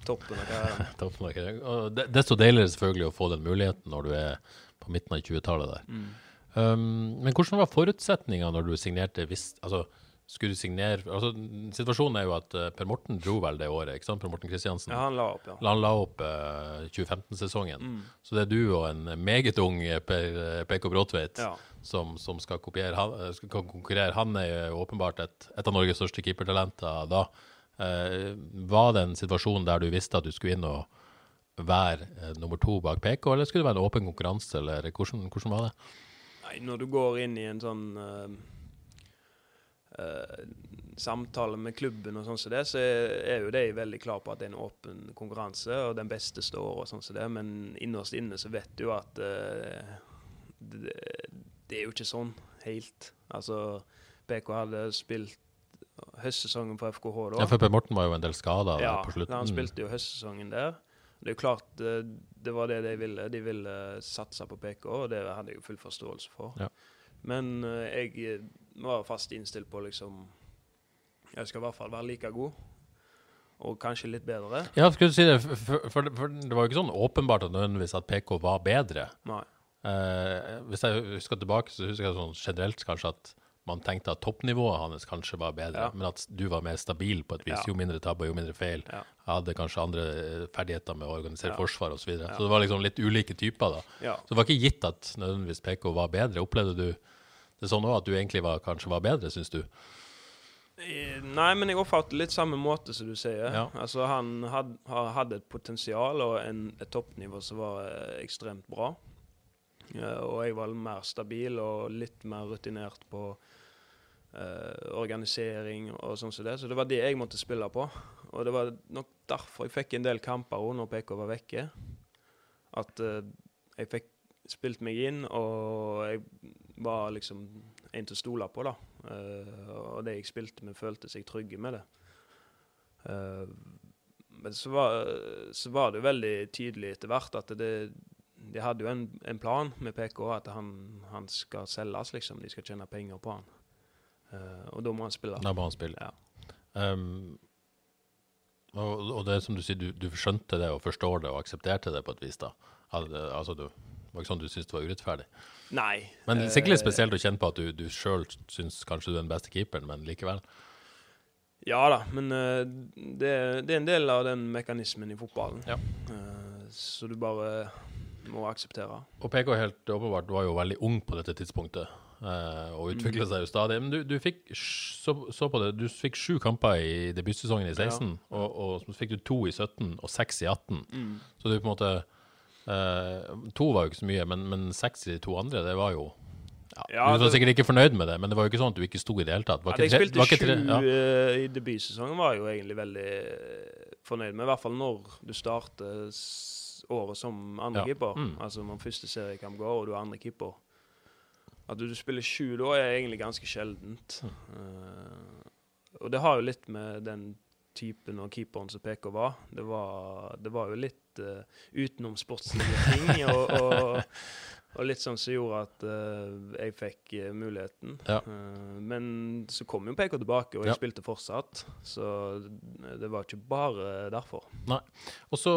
toppen av karrieren. Toppen av karrieren. De- Desto deiligere selvfølgelig å få den muligheten når du er på midten av 20-tallet der. Mm. Um, men hvordan var forutsetninga når du signerte? Hvis, altså, skulle signere altså, Situasjonen er jo at eh, Per Morten dro vel det året, ikke sant? Per Morten Kristiansen. Ja, han la opp, ja. Han la opp uh, 2015-sesongen. Mm. Så det er du og en meget ung eh, Per, eh, PK Bråtveit Ja. som, som skal, han, eh, skal konkurrere. Han er jo åpenbart et, et av Norges største keepertalenter da. Uh, var det en situasjon der du visste at du skulle inn og være uh, nummer to bak PK, eller skulle det være en åpen konkurranse, eller hvordan, hvordan var det? Nei, når du går inn i en sånn eh, eh, samtale med klubben og sånn som det, så er, jo de veldig klar på at det er en åpen konkurranse, og den beste står og sånn som det, men innerst inne så vet du at uh, det, det er jo ikke sånn helt. Altså, BK hadde spilt høstsesongen på FKH da. Ja, for Per Morten var jo en del skada Ja, på slutten. Ja, han spilte jo høstsesongen der. Det er jo klart det, det var det de ville. De ville satse på PK, og det hadde jeg jo full forståelse for. Ja. Men eh, jeg eh, var fast innstilt på liksom Jeg skal i hvert fall være like god, og kanskje litt bedre. Ja, skulle du si det, for, for, for det var jo ikke sånn åpenbart at nødvendigvis at PK var bedre. Nei. Eh, hvis jeg husker tilbake, så husker jeg sånn generelt kanskje at man tenkte at toppnivået hans kanskje var bedre, Ja. men at du var mer stabil på et vis. Ja. Jo mindre tabber, jo mindre feil. Ja. Hadde kanskje andre eh, ferdigheter med å organisere forsvar osv. Så, videre. Så det var liksom litt ulike typer, da. Så det var ikke gitt at nødvendigvis PK var bedre. Opplevde du det er sånn òg, at du egentlig var, kanskje var bedre, syns du? Nei, men jeg oppfatter litt samme måte som du sier. Ja. Altså, han had, har- hadde et potensial og en, et toppnivå som var eh, ekstremt bra. Og jeg var mer stabil og litt mer rutinert på uh, organisering og sånn som det. Så det var det jeg måtte spille på. Og det var nok derfor jeg fikk en del kamper òg når PK var vekke. At uh, jeg fikk spilt meg inn, og jeg var liksom en til å stole på, da. Uh, og det jeg spilte med, følte seg trygge med det. Uh, men så var, så var det veldig tydelig etter hvert at det, de hadde jo en, en plan med PK, at han, han skal selges, liksom. De skal tjene penger på han. Uh, og da må han spille. Da må han spille. Ja. Um, og, og det som du sier, du, du skjønte det og forstår det og aksepterte det på et vis, da. Al altså, du, det var ikke sånn du syntes det var urettferdig. Nei. Men eh, sikkert litt spesielt å kjenne på at du, du sjøl syns kanskje du er den beste keeperen, men likevel. Ja da, men eh, det, det er en del av den mekanismen i fotballen. Ja. Eh, så du bare må akseptere. Og PK helt åpenbart var jo veldig ung på dette tidspunktet, eh, og utvikla seg jo stadig. Men du, du fikk så, så på det, du fikk sju kamper i debutsesongen i 16, og, og så fikk du to i 17 og seks i 18. Så du på en måte eh, To var jo ikke så mye, men, men seks i de to andre, det var jo ja, Ja, Du var det- sikkert ikke fornøyd med det, men det var jo ikke sånn at du ikke sto i det hele tatt. Ja, Var jeg ikke tre- spilte sju ja. eh, i debutsesongen, var jeg jo egentlig veldig eh, fornøyd med. I hvert fall når du starter året som Ja. andrekeeper. Mm. Altså når første seriekamp går, og du er andrekeeper. At du spiller sju da, er egentlig ganske sjeldent. Eh, og det har jo litt med den typen og keeperen som PK var. Det var, det var jo litt uh, utenomsportslige ting. og, og, og litt sånn som gjorde at uh, jeg fikk uh, muligheten. Ja. Men så kom jo PK tilbake, og jeg Ja. spilte fortsatt. Så det var ikke bare derfor. Og så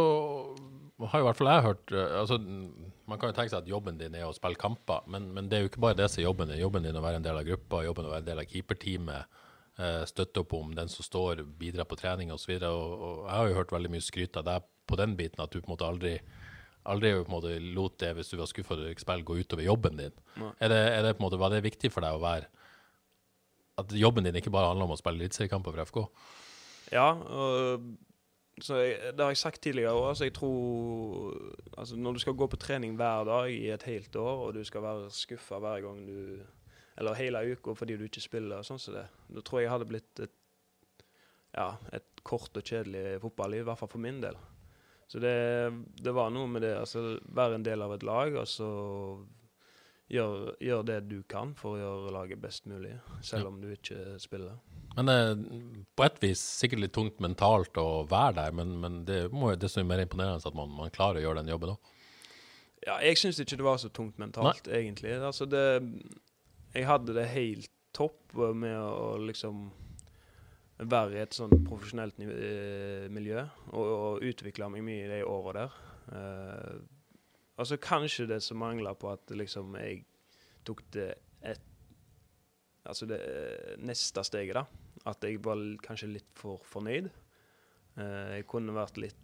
har jo i hvert fall jeg hørt altså, Man kan jo tenke seg at jobben din er å spille kamper, men, men det er jo ikke bare det som er jobben din. Jobben din er å være en del av gruppa, jobben er å være en del av keeperteamet. Støtte opp om den som står, bidra på trening osv. Jeg har jo hørt veldig mye skryt av deg på den biten, at du på en måte aldri Aldri på en måte lot det, hvis du var skuffa over spill, gå utover jobben din. Er det, er det på en måte, Var det viktig for deg å være At jobben din ikke bare handler om å spille eliteseriekamper for FK? Ja, og så jeg, det har jeg sagt tidligere òg. Jeg tror altså Når du skal gå på trening hver dag i et helt år, og du skal være skuffa hver gang du Eller hele uka fordi du ikke spiller, sånn som det, da tror jeg jeg hadde blitt et, ja, et kort og kjedelig fotballiv, i hvert fall for min del. Så det, det var noe med det. altså Være en del av et lag, og så gjør, gjør det du kan for å gjøre laget best mulig, selv Ja. om du ikke spiller. Men eh, på et vis sikkert litt tungt mentalt å være der, men, men det må jo det som er mer imponerende at man, man klarer å gjøre den jobben òg. Ja, jeg syns ikke det var så tungt mentalt, egentlig. Altså det Jeg hadde det helt topp med å liksom være i et sånn profesjonelt eh, miljø og, og utvikle meg mye i de åra der. Uh, altså kanskje det som mangla på at liksom jeg tok det et Altså det eh, neste steget, da. At jeg var kanskje litt for fornøyd. Uh, jeg kunne vært litt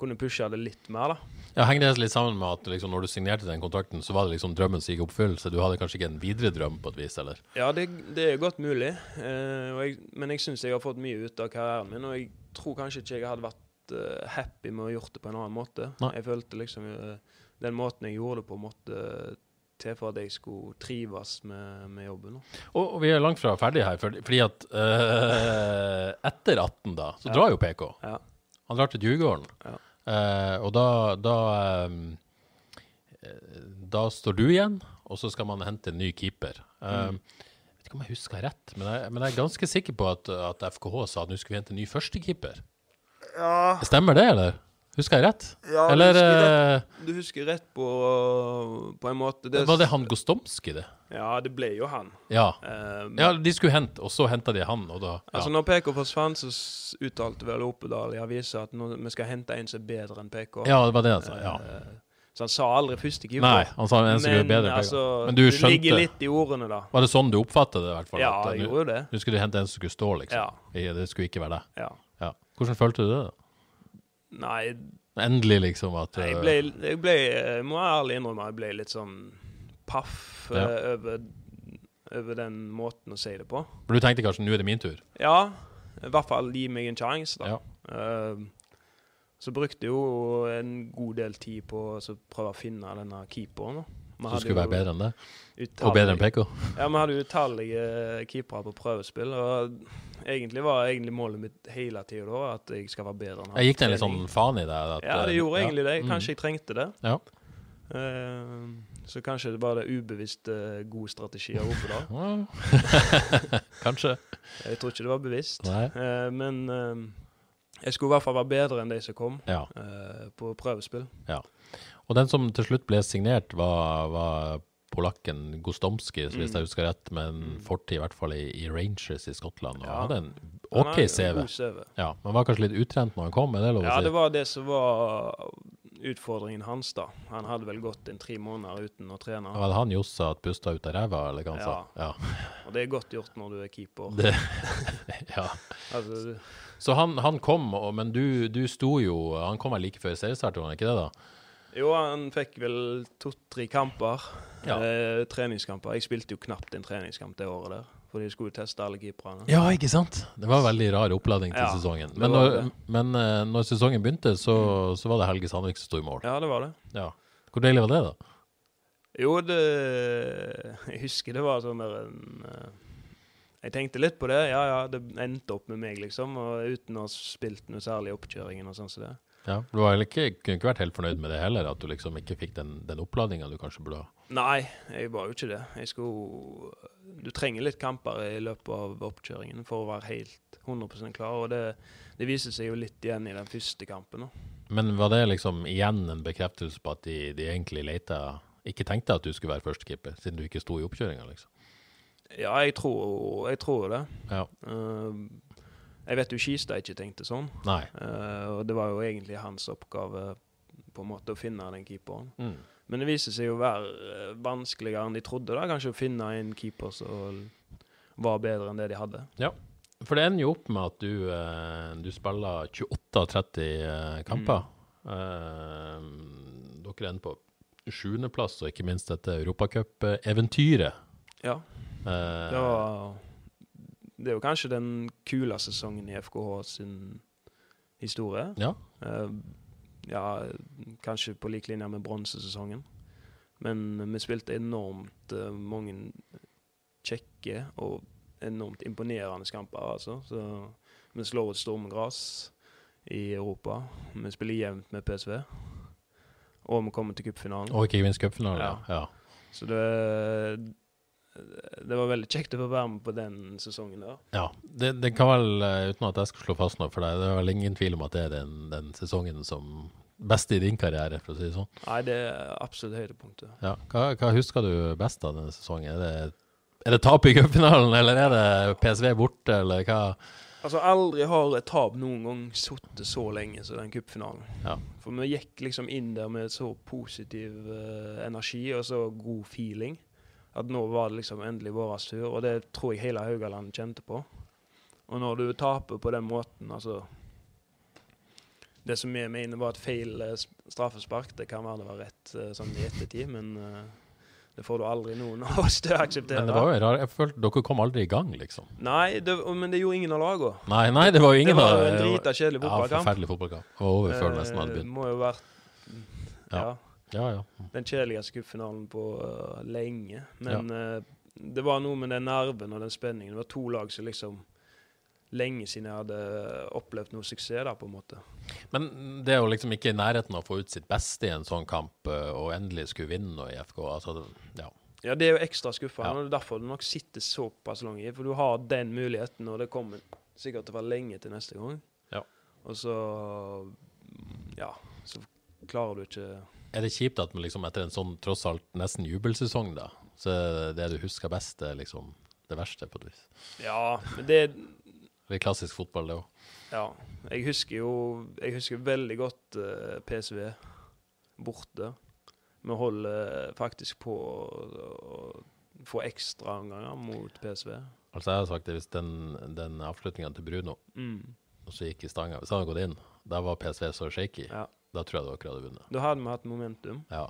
Kunne pusha det litt mer, da. Ja, Henger det litt sammen med at liksom, når du signerte den kontrakten, så var det liksom drømmen som gikk oppfyllelse? Du hadde kanskje ikke en videre drøm på et vis, eller? Ja, det, det er godt mulig. Eh, jeg, men jeg syns jeg har fått mye ut av karrieren min. Og jeg tror kanskje ikke jeg hadde vært eh, happy med å gjort det på en annen måte. Nei. Jeg følte liksom uh, den måten jeg gjorde det på, måtte til for at jeg skulle trives med, med jobben. Og, og vi er langt fra ferdig her, fordi, fordi at eh, etter 18, da, så Ja. drar jo PK. Ja. Han drar til Djurgården. Ja. Eh, og da da, eh, da står du igjen, og så skal man hente en ny keeper. Eh, Mm. Jeg vet ikke om jeg husker rett, men jeg, men jeg er ganske sikker på at, at FKH sa at nå skulle vi hente en ny førstekeeper. Stemmer det, eller? Husker jeg rett? Ja, du husker rett, Du husker rett på, på en måte. var det han Gostomski, det? Ja, det ble jo han. Ja. Eh, ja, de skulle hente, og så henta de han, og da ja. Altså Når PK forsvant, så uttalte vel Opedal i avisa at nå, vi skal hente en som er bedre enn PK. ja, det var det han sa. Ja. Eh, så han sa aldri førstekeeper. Nei, han sa en som er bedre enn PK. altså, Men du det skjønte ligger litt i ordene, da. Var det sånn du oppfattet det? i hvert fall? Ja, At, jeg gjorde jo det. Nå skulle du hente en som skulle stå, liksom. Ja. Det skulle ikke være deg. Ja. Ja. Hvordan følte du det? da? Nei, Endelig, liksom, at jeg øh, ble, jeg ble Jeg må ærlig innrømme jeg ble litt sånn paff Ja. eh, over, over den måten å si det på. For du tenkte kanskje nå er det min tur? Ja, i hvert fall gi meg en sjanse, da. Ja. Uh, så brukte jeg jo en god del tid på å prøve å finne denne keeperen. Som skulle være bedre enn det? utallige- Og bedre enn PK? Ja, vi hadde utallige keepere på prøvespill. Og egentlig var egentlig målet mitt hele tida da at jeg skal være bedre enn han. Jeg gikk den litt sånn faen i det? At, Ja, det gjorde ja. egentlig det. Mm. Kanskje jeg trengte det. Ja. Uh, så kanskje det var det ubevisst uh, gode strategier Opedal. Ja. Kanskje. Jeg tror ikke det var bevisst. Eh, men jeg skulle i hvert fall være bedre enn de som kom Ja. på prøvespill. Ja. Og den som til slutt ble signert, var, var polakken Gostomski, så hvis Mm. jeg husker rett, med en Mm. fortid i hvert fall i, i Rangers i Skottland. Og Ja. hadde en OK CV. CV. Ja, men var kanskje litt utrent når han kom, er det lov å si? Ja, det var det som var utfordringen hans, da. Han hadde vel gått en tre måneder uten å trene. Var det han Jossa at pusta ut av ræva, eller hva han sa? Ja. Og det er godt gjort når du er keeper. Det, ja. Altså, du- Så han, han kom, men du, du sto jo Han kom vel like før seriestart, var han ikke det? da? Jo, han fikk vel to-tre kamper. Ja. Eh, treningskamper. Jeg spilte jo knapt en treningskamp det året der. For de skulle teste alle keeperne. Ja, ikke sant? Det var en veldig rar oppladning til Ja, sesongen. Men, når, men eh, når sesongen begynte, så, så var det Helge Sandvik som sto i mål. Ja, det var det. Ja. Hvor deilig var det, da? Jo, det Jeg husker det var sånn der en eh, Jeg tenkte litt på det. Ja, ja, det endte opp med meg, liksom. Og uten å ha spilt noe særlig i oppkjøringen og sånn som det. Ja, Du var ikke, kunne ikke vært helt fornøyd med det heller, at du liksom ikke fikk den, den oppladninga du kanskje burde ha? Nei, jeg var jo ikke det. Jeg skulle Du trenger litt kamper i løpet av oppkjøringen for å være helt 100% klar, og det, det viser seg jo litt igjen i den første kampen. Også. Men var det liksom igjen en bekreftelse på at de, de egentlig leita Ikke tenkte at du skulle være førstekeeper, siden du ikke sto i oppkjøringa, liksom? Ja, jeg tror, jeg tror det. Ja. Eh, jeg vet jo Skistad ikke tenkte sånn, Nei. Uh, og det var jo egentlig hans oppgave på en måte å finne den keeperen. Mm. Men det viser seg jo å være eh, vanskeligere enn de trodde, da, kanskje å finne en keeper som var bedre enn det de hadde. Ja, For det ender jo opp med at du, uh, du spiller 28 av 30 uh, kamper. Eh, dere ender på sjuendeplass, og ikke minst dette europacupeventyret. Ja, det var Det er jo kanskje den kuleste sesongen i FKH sin historie. Ja. Uh, ja, kanskje på lik linje med bronsesesongen. Men vi spilte enormt uh, mange kjekke og enormt imponerende kamper, altså. Så vi slår ut Stormgras i Europa. Vi spiller jevnt med PSV. Og vi kommer til cupfinalen. Og ikke minst cupfinalen. Ja. Ja. ja. Så det Det var veldig kjekt å få være med på den sesongen der. Ja, det, det kan vel, eh, uten at jeg skal slå fast noe for deg, det er vel ingen tvil om at det er den, den sesongen som beste i din karriere, for å si det sånn. Nei, det er absolutt høydepunktet. Ja. Hva, hva husker du best av denne sesongen? Er det, er det tap i cupfinalen, eller er det PSV borte, eller hva? Altså, aldri har et tap noen gang sittet så lenge som den cupfinalen. Ja. For vi gikk liksom inn der med så positiv uh, energi og så god feeling. At nå var det liksom endelig vår tur, og det tror jeg hele Haugaland kjente på. Og når du taper på den måten, altså Det som vi mener var et feil eh, straffespark, det kan være det var rett eh, sånn i ettertid, men eh, Det får du aldri noen av oss til å akseptere. Men det var jo rar, jeg følte dere kom aldri i gang, liksom. Nei, det, men det gjorde ingen av lagene. Nei, nei, det var jo ingen Det var en drita kjedelig fotballkamp. Ja, forferdelig fotballkamp. Over før det nesten hadde begynt. Må jo vært Ja. ja. Ja, ja. den kjedeligste cupfinalen på uh, lenge. Men uh, det var noe med den nerven og den spenningen. Det var to lag som liksom Lenge siden jeg hadde opplevd noe suksess der, på en måte. Men det er jo liksom ikke i nærheten av å få ut sitt beste i en sånn kamp, eh, og endelig skulle vinne noe i FK. Altså, ja. Ja, det er jo ekstra skuffende. Ja. og Det er derfor du nok sitter såpass lang i. For du har den muligheten, og det kommer sikkert til å være lenge til neste gang. Ja. Og så Ja, så klarer du ikke Er det kjipt at man liksom etter en sånn tross alt nesten jubelsesong, da, så er det du husker best, det er liksom det verste, på et vis? Ja, men det Det er klassisk fotball, det òg. Ja. Jeg husker jo Jeg husker veldig godt eh, PSV borte. Vi holder faktisk på å få ekstraomganger mot PSV. Altså, jeg har sagt det, hvis den, den avslutninga til Bruno, Mm. og så gikk i stanga Hvis han hadde gått inn, da var PSV så shaky. Ja. Da tror jeg dere hadde vunnet. Da hadde vi hatt momentum. Ja.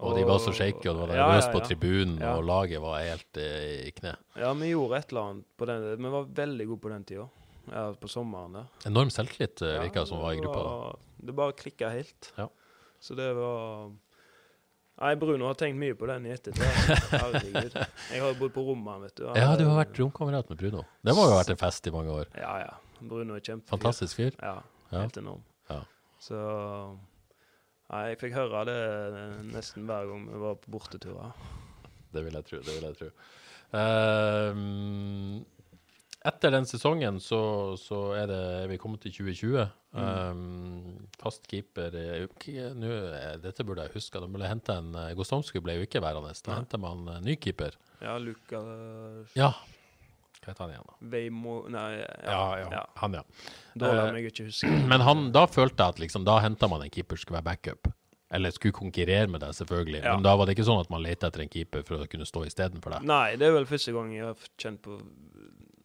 Og de var så shaky, og det var Ja, nervøst ja, på tribunen, Ja. og laget var helt i, i kne. Ja, vi gjorde et eller annet på den Vi var veldig gode på den tida. Ja, på sommeren der. Enorm selvtillit eh, virka som var i gruppa. da. Det bare klikka helt. Ja. Så det var Nei, Bruno har tenkt mye på den i ettertid. Herregud. Jeg har jo bodd på rommet, vet du. Han Ja, du har vært romkamerat med Bruno. Det må jo ha vært en fest i mange år. Ja, ja. Bruno er kjempefyr. Fantastisk fyr. Ja, Ja. helt enorm. Ja. Så Nei, jeg fikk høre det nesten hver gang vi var på borteturer. Det vil jeg tro. Det vil jeg tro. Ehm, etter den sesongen så, så er, det, er vi kommet til 2020. Ehm, fast keeper er eh, Dette burde jeg huske. De ble hente en eh, Gostomsky ble jo ikke værende. Da henta man en ny keeper. Ja, Luka Ja. Hva heter han igjen, da? Veimo Nei, Ja, ja. Han, ja. Dårlig lar om jeg ikke husker. Men han, da følte jeg at liksom, da henta man en keeper som skulle være backup. Eller skulle konkurrere med deg, selvfølgelig. Ja. Men da var det ikke sånn at man lette etter en keeper for å kunne stå istedenfor deg. Nei, det er vel første gang jeg har kjent på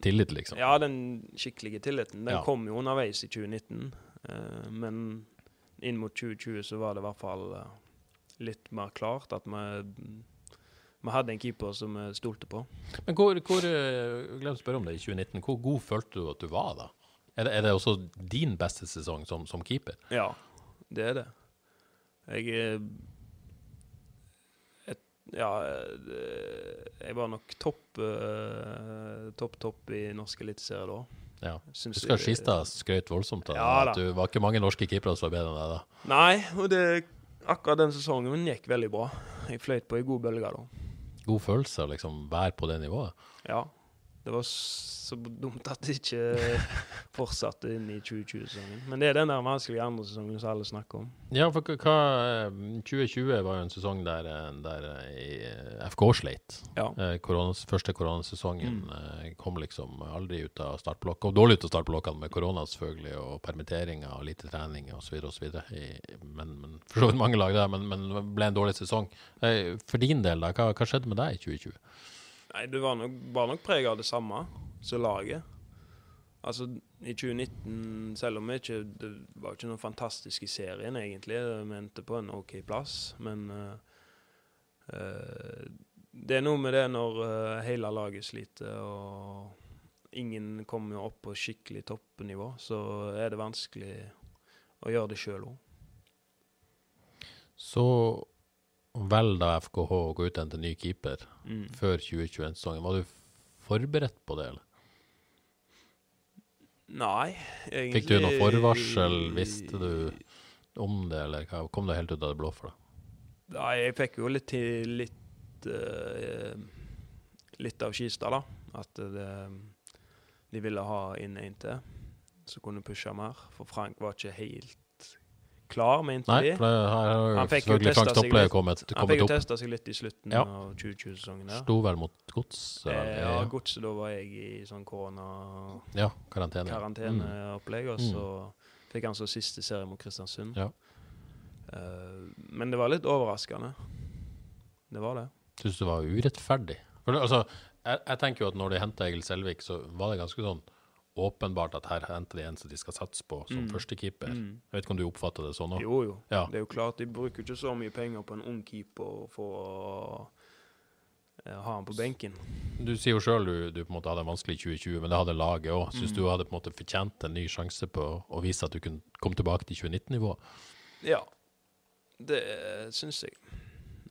Tillit, liksom. Ja, den skikkelige tilliten. Den Ja. kom jo underveis i 2019. Uh, men inn mot 2020 så var det i hvert fall uh, litt mer klart at vi vi hadde en keeper som vi stolte på. Men hvor, hvor eh, Glem å spørre om det i 2019. Hvor god følte du at du var da? Er det, er det også din beste sesong som, som keeper? Ja, det er det. Jeg er et, Ja, jeg var nok topp eh, Topp, topp i norsk eliteserie da. Ja. Syns Husker Skistad skrøt voldsomt av Ja, at du var ikke mange norske keepere som var bedre enn deg da. Nei, og det akkurat den sesongen gikk veldig bra. Jeg fløyt på ei god bølge da. God følelse å liksom være på det nivået. Ja. Det var så dumt at det ikke fortsatte inn i 2020-sesongen. Men det er den der vanskelige andre sesongen som alle snakker om. Ja, for hva- hva eh, 2020 var jo en sesong der, eh, der eh, FK sleit. Ja. Koronas, første koronasesongen Mm. kom liksom aldri ut av startblokka. Og dårlig ut av startblokkene med korona selvfølgelig, og permitteringer og lite trening osv. osv. Men, men for så vidt mange lag der, men, men ble en dårlig sesong. For din del, da, hva, hva skjedde med deg i 2020? Nei, du var nok, nok preget av det samme som laget. Altså, i 2019, selv om ikke, det var ikke noe fantastisk i serien egentlig, vi endte på en OK plass, men uh, uh, det er noe med det når uh, hele laget sliter og ingen kommer opp på skikkelig toppnivå, så er det vanskelig å gjøre det sjøl òg. Så velger FKH å gå ut til ny keeper Mm. før 2021-sesongen. Var du forberedt på det, eller? Nei, egentlig Fikk du noe forvarsel? Visste du om det, eller hva? kom det helt ut av det blå for deg? Nei, jeg fikk jo litt litt uh, Litt av Kista, da. At det, de ville ha inn en til som kunne pushe mer. For Frank var ikke helt klar, mente Nei, de. for det, har Han fikk jo Frank seg litt. kommet, Han fikk jo testa seg litt i slutten Ja. av 2020-sesongen. der. Sto vel mot gods? Eh, ja, godset da var jeg i sånn korona-karanteneopplegg, ja, karantene. og Mm. så fikk han så siste serie mot Kristiansund. Ja. Uh, men det var litt overraskende. Det var det. Syns du det var urettferdig? For det, altså, jeg, jeg tenker jo at når de henta Egil Selvik, så var det ganske sånn åpenbart at her henter de en som de skal satse på som Mm. førstekeeper. Mm. Jeg vet ikke om du oppfatter det sånn òg? Jo, jo. Ja. Det er jo klart, de bruker ikke så mye penger på en ung keeper for å eh, ha han på benken. Du sier jo sjøl du, du på en måte hadde en vanskelig 2020, men det hadde laget òg. Syns Mm. du hadde på en måte fortjent en ny sjanse på å vise at du kunne komme tilbake til 2019-nivået? Ja, det syns jeg.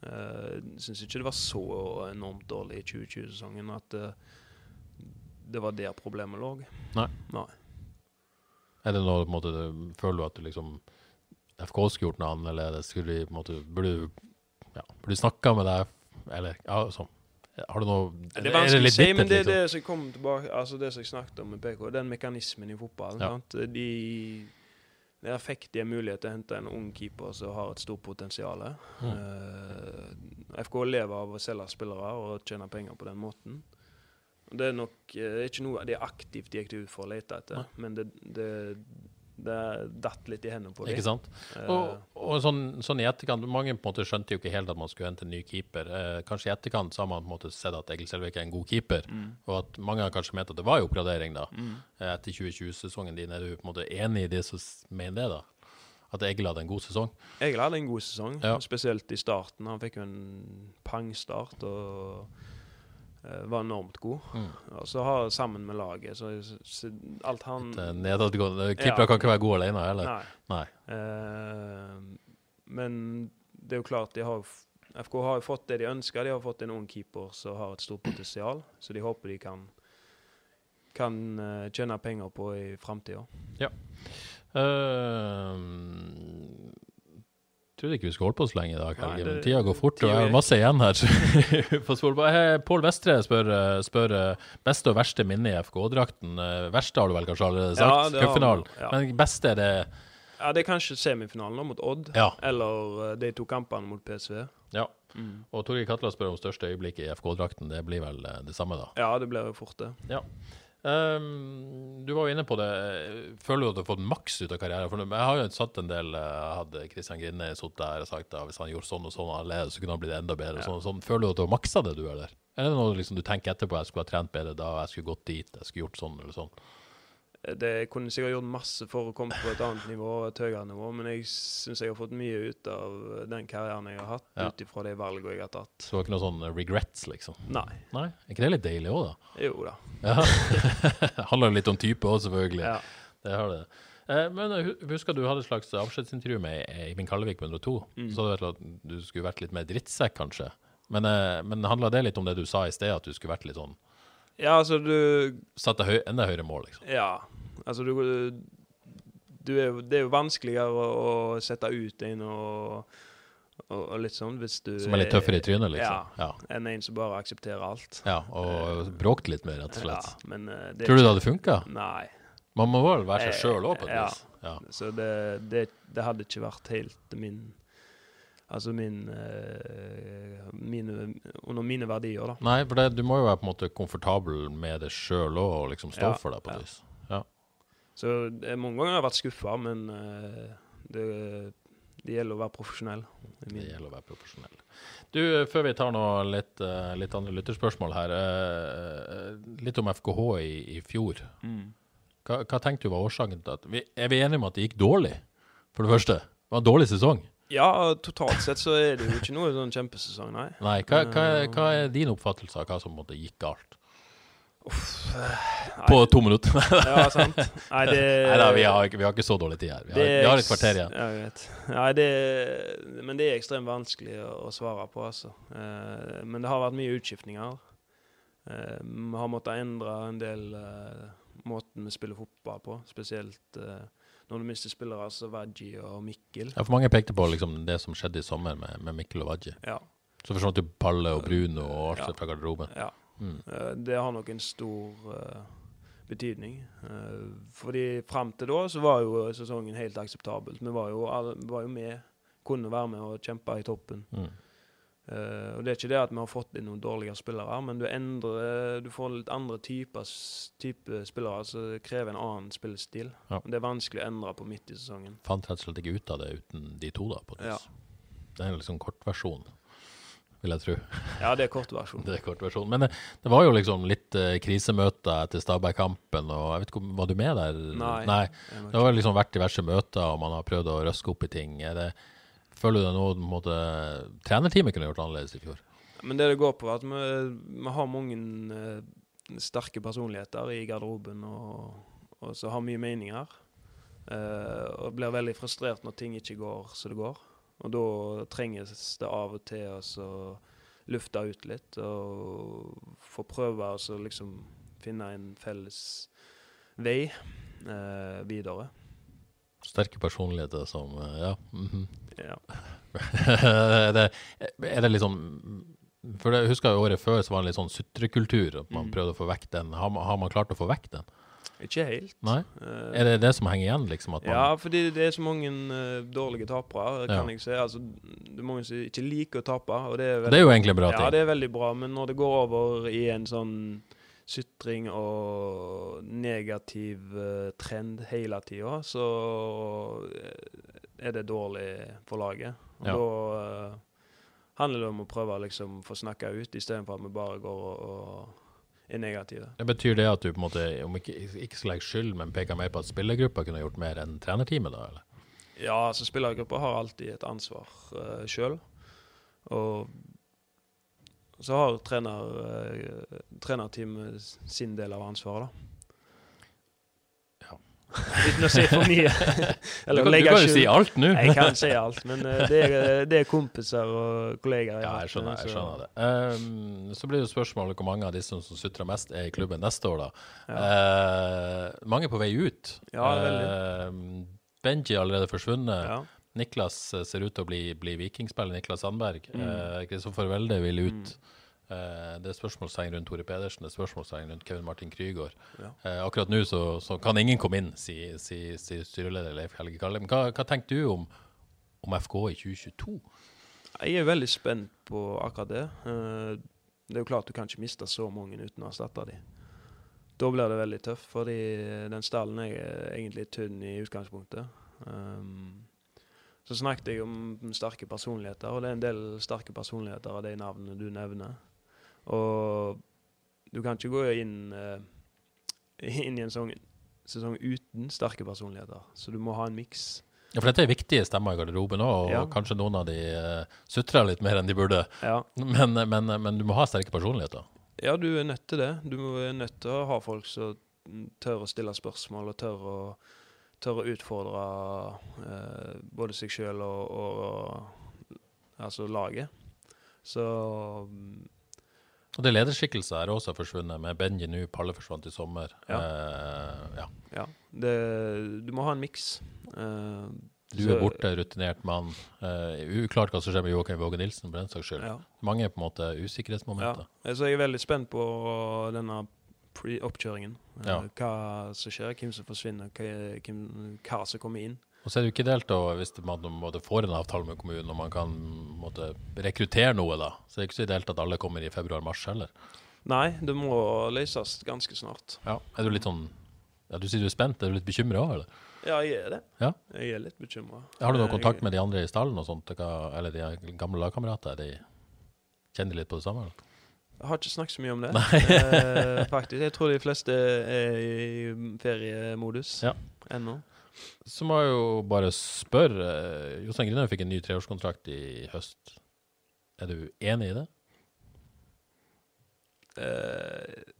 Uh, syns ikke det var så enormt dårlig i 2020-sesongen at eh, det var der problemet lå. Nei. Nei. Er det noe på en måte, Føler du at du liksom FK skulle gjort noe annerledes? Skulle de på en måte Burde du ja, burde snakka med deg? Eller ja, sånn. Har du noe Det er vanskelig å si, men det er liksom? det som jeg kom tilbake Altså det som jeg snakket om med PK, den mekanismen i fotballen. Ja. Sant? De, det er fikk de en mulighet til å hente en ung keeper som har et stort potensial. Mm. Uh, FK lever av å selge spillere og tjene penger på den måten. Det er nok eh, ikke noe de aktivt gikk ut for å lete etter, Nei. men det, det, det datt litt i hendene på dem. Ikke sant? Og, og sånn, sånn i etterkant Mange på en måte skjønte jo ikke helt at man skulle hente en ny keeper. Eh, kanskje i etterkant så har man på en måte sett at Egil Selvik er en god keeper, Mm. og at mange har kanskje ment at det var en oppgradering da, Mm. etter 2020-sesongen din. Er du på en måte enig i det som mener det, da? At Egil hadde en god sesong? Egil hadde en god sesong, Ja. spesielt i starten. Han fikk jo en pangstart og eh, var enormt god. Mm. Og så har sammen med laget så, så alt han Det er nedadgående. Keepere Ja. kan ikke være gode alene eller? Nei. Nei. Eh, men det er jo klart, de har, FK har jo fått det de ønsker. De har fått en ung keeper som har et stort potensial, så de håper de kan kan eh, tjene penger på i framtida. Uh, trodde ikke vi skulle holde på så lenge i dag, Helge. Men tida går fort, og jeg har masse igjen her. Pål Vestre spør, eh, spør eh, beste og verste minne i FK-drakten. Eh, Verste har du vel kanskje allerede sagt? det Cupfinalen. ja. Men beste er det Ja, det er kanskje semifinalen mot Odd, Ja. eller de to kampene mot PSV. Ja. Og Torgeir Katla spør om største øyeblikk i FK-drakten. Det blir vel det samme, da. Ja, det blir jo fort det. Ja. Ehm, du var jo inne på det. Føler du at du har fått maks ut av karrieren? For jeg har jo satt en del Jeg Hadde Kristian Grinne sittet der og sagt at hvis han gjorde sånn og sånn annerledes, så kunne han blitt enda bedre. Ja. Sånn, sånn. Føler du at du har maksa det, du, eller? Eller er det noe liksom, du tenker etterpå? Jeg skulle ha trent bedre da, jeg skulle gått dit, jeg skulle gjort sånn eller sånn. Det kunne sikkert gjort masse for å komme på et annet nivå, et høyere nivå, men jeg syns jeg har fått mye ut av den karrieren jeg har hatt, Ja. ut ifra de valgene jeg har tatt. Så det var ikke noe sånn regrets, liksom? Nei. Nei? Er ikke det litt deilig òg, da? Jo da. Ja. Handler litt om type òg, selvfølgelig. Ja. Det har det. Eh, men hu- husker du hadde et slags avskjedsintervju med Eivind Kallevik på 102. Mm. Så du at du skulle vært litt mer drittsekk, kanskje. Men, eh, men handla det litt om det du sa i sted, at du skulle vært litt sånn ja, altså du Satte høy, enda høyere mål, liksom? Ja. Altså du, du er, Det er jo vanskeligere å, å sette ut en og, og, og litt sånn hvis du Som er litt tøffere i trynet, liksom? Ja. Enn en som bare aksepterer alt. Ja, og bråkte litt mer, rett og slett. Ja, men uh, det Tror du det hadde funka? Nei. Man må vel være seg Eh, sjøl òg, på et vis? Ja. Så det, det, det hadde ikke vært helt min Altså min, uh, mine, Under mine verdier, da. Nei, for det, du må jo være på en måte komfortabel med det sjøl og liksom stå Ja, for deg på et ja. vis. Så det, er mange ganger jeg har vært skuffa, men eh, det, det gjelder å være profesjonell. i Det gjelder å være profesjonell. Du, eh, før vi tar noe litt, eh, litt andre lytterspørsmål her. eh, litt om FKH i, i fjor. Mm. Hva, hva tenkte du var årsaken til at vi, Er vi enige om at det gikk dårlig, for det første? Det var en dårlig sesong. Ja, totalt sett så er det jo ikke noe sånn kjempesesong, nei. Nei, hva, hva, hva er din oppfattelse av hva som måtte gikk galt? På to minutter? Ja, sant. Nei, det Nei da, vi har, vi har ikke så dårlig tid her. Vi har, vi har et kvarter igjen. Ja, jeg vet. Nei, det, men det er ekstremt vanskelig å, å svare på, altså. Eh, men det har vært mye utskiftninger. Eh, Vi har måttet endre en del eh, måten vi spiller fotball på, spesielt eh, når du mister spillere som Vadji og Mikkel. Ja, for mange pekte på liksom det som skjedde i sommer med, med Mikkel og Wadji. Ja. Så forsvant jo Palle og Bruno og alt Ja. fra garderoben. ja. Mm. Det har nok en stor eh, betydning. Eh, fordi fram til da så var jo sesongen helt akseptabelt. Vi var jo, var jo med, kunne være med og kjempe i toppen. Mm. Uh, og Det er ikke det at vi har fått inn noen dårligere spillere, men du, endrer, du får litt andre typer type spillere som krever en annen spillestil. Ja. Det er vanskelig å endre på midt i sesongen. Fant rett og slett ikke ut av det uten de to, da. på et Ja. Det er en liksom kortversjon, vil jeg tro. Ja, det er kortversjonen. Det er kortversjonen. Men det, det var jo liksom litt uh, krisemøter etter Stabæk-kampen, og jeg vet ikke Var du med der? Nei. Nei. Det har liksom vært diverse møter, og man har prøvd å røske opp i ting. Det, føler du det nå på en måte, trenerteamet kunne gjort annerledes i fjor? Men det det går på, er at vi, vi har mange uh, sterke personligheter i garderoben og, og så har mye meninger. Uh, og blir veldig frustrert når ting ikke går som det går. Og da trenges det av og til å lufte ut litt og få prøve å altså, liksom finne en felles vei eh, videre. Sterke personligheter som Ja. Ja. -hmm. Ja. er, det, er det litt sånn For jeg husker jo året før så var det litt sånn sutrekultur, at man mm. prøvde å få vekk den. Har, man- har man klart å få vekk den? Ikke helt. Nei? Eh, Er det det som henger igjen, liksom? Man, Ja, fordi det er så mange uh, dårlige tapere, kan Ja. jeg si. Altså, det er mange som ikke liker å tape. Og det er, Det er jo egentlig bra ting. ja, det er veldig bra, men når det går over i en sånn sytring og negativ uh, trend hele tida, så er det dårlig for laget. Og Ja. da uh, handler det om å prøve å liksom få snakka ut, istedenfor at vi bare går og, og er negative. Det betyr det at du på en måte, om ikke, ikke skal legge skyld, men peker mer på at spillergruppa kunne gjort mer enn trenerteamet, da? eller? Ja, altså spillergruppa har alltid et ansvar uh, sjøl. Og så har trener, uh, trenerteamet sin del av ansvaret, da. Uten å si for mye. Du kan, du kan jo si alt nå! Jeg kan si alt, men uh, det, er, det er kompiser og kollegaer. Ja, jeg skjønner, jeg skjønner det. Um, så blir jo spørsmålet hvor mange av disse som sutrer mest, er i klubben neste år, da. Ja. Uh, mange på vei ut. Ja, veldig. Ehm, Benji er allerede forsvunnet. Ja. Niklas eh, ser ut til å bli, bli vikingspiller, Niklas Sandberg. Mm. uh, Kristoffer Welde vil ut. Eh, det er spørsmålstegn rundt Tore Pedersen, det er spørsmålstegn rundt Kevin Martin Krygård. Ja. Eh, akkurat nå så, så kan ingen komme inn, sier si, si styreleder Leif Helge Kalle. Men hva, hva tenker du om, om FK i 2022? Jeg er veldig spent på akkurat det. Eh, det er jo klart du kan ikke miste så mange uten å erstatte dem. Da blir det veldig tøft, fordi den stallen er egentlig tynn i utgangspunktet. Um, så snakket jeg om sterke personligheter, og det er en del sterke personligheter av de navnene du nevner. Og du kan ikke gå inn, eh, inn i en sånn sesong uten sterke personligheter, så du må ha en miks. Ja, for dette er viktige stemmer i garderoben òg, og Ja. kanskje noen av de uh, sutrer litt mer enn de burde. Ja. Men, men, men du må ha sterke personligheter. Ja, du er nødt til det. Du er nødt til å ha folk som tør å stille spørsmål, og tør å, tør å utfordre uh, både seg sjøl og, og, altså laget. Så Og det er lederskikkelser her også forsvunnet, med Benji nå, Palle forsvant i sommer. Ja. Uh, ja. ja, det, du må ha en miks. Uh, Du så- er borte, rutinert mann. Uh, uklart hva som skjer med Joakim Våge Nilsen, for den saks skyld. Ja. Mange på en måte Ja. usikkerhetsmomenter. Så jeg er veldig spent på denne oppkjøringen. Ja. Hva som skjer, hvem som forsvinner, hva, hvem, hva som kommer inn. Og så er det jo ikke delt da, hvis man måtte får en avtale med kommunen og man kan måtte, rekruttere noe, da. Så det er ikke så ideelt at alle kommer i februar-mars heller. Nei, det må løses ganske snart. Ja. Er du litt sånn ja, Du sier du er spent, er du litt bekymra òg, eller? Ja, jeg er det. Ja. Jeg er litt bekymra. Har du noe kontakt med de andre i stallen og sånt, eller de gamle lagkamerater? De kjenner litt på det samme? Eller? Jeg har ikke snakket så mye om det, eh, faktisk. Jeg tror de fleste er i feriemodus Ja. ennå. Så må jeg jo bare spørre eh, Jostein Grinhaug fikk en ny treårskontrakt i høst. Er du enig i det? Eh,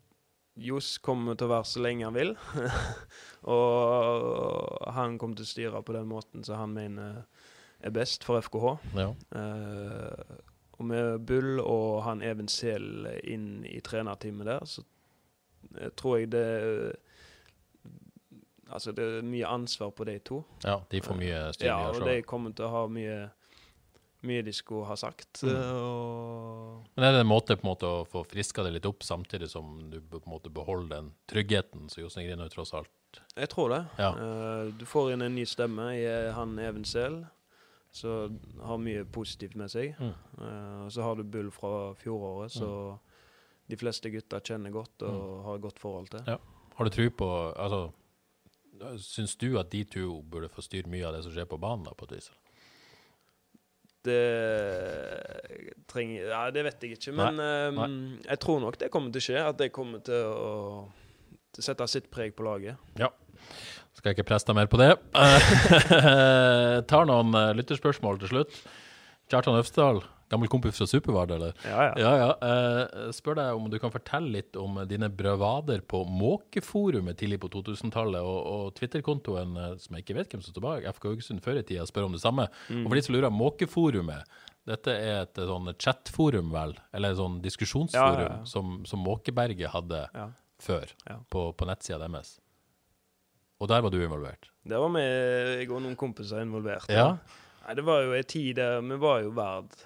Johs kommer til å være så lenge han vil. og han kommer til å styre på den måten som han mener er best for FKH. Ja. Eh, og med Bull og han Even Sehl inn i trenerteamet der, så tror jeg det Altså, det er mye ansvar på de to. ja, de får mye styr Ja, og de kommer til å ha mye Mye de skulle ha sagt. Mm. eh, Og Men er det en måte på en måte å få friska det litt opp, samtidig som du på en måte beholder den tryggheten som Jostein Grinaug tross alt jeg tror det. Ja. Eh, du får inn en ny stemme i eh, han Even Sehl, som har mye positivt med seg. Mm. Eh, og så har du Bull fra fjoråret, så de fleste gutter kjenner godt og Mm. har godt forhold til. Ja. Har du tro på Altså, syns du at de to burde få styre mye av det som skjer på banen, da, på et vis? Det trenger Ja, det vet jeg ikke, men eh, jeg tror nok det kommer til å skje. At det kommer til å sette sitt preg på laget. Ja. Skal jeg ikke presse deg mer på det. Eh, tar noen eh, lytterspørsmål til slutt. Kjartan Øfsdal, Gammel kompis fra Supervard, eller? Ja, ja. Ja, ja. Eh, spør deg om du kan fortelle litt om dine brøvader på Måkeforumet tidlig på 2000-tallet, og, og Twitter-kontoen eh, som jeg ikke vet hvem som står bak, FK Haugesund før i tida, spør om det samme. Og for de som lurer, Måkeforumet, dette er et eh, sånn chatforum, vel? Eller et sånn diskusjonsforum Ja. Som, som Måkeberget hadde før, på, på nettsida deres. Og der var du involvert? Der var vi, jeg og noen kompiser involvert. Ja. Nei, det var jo en tid der vi var jo verd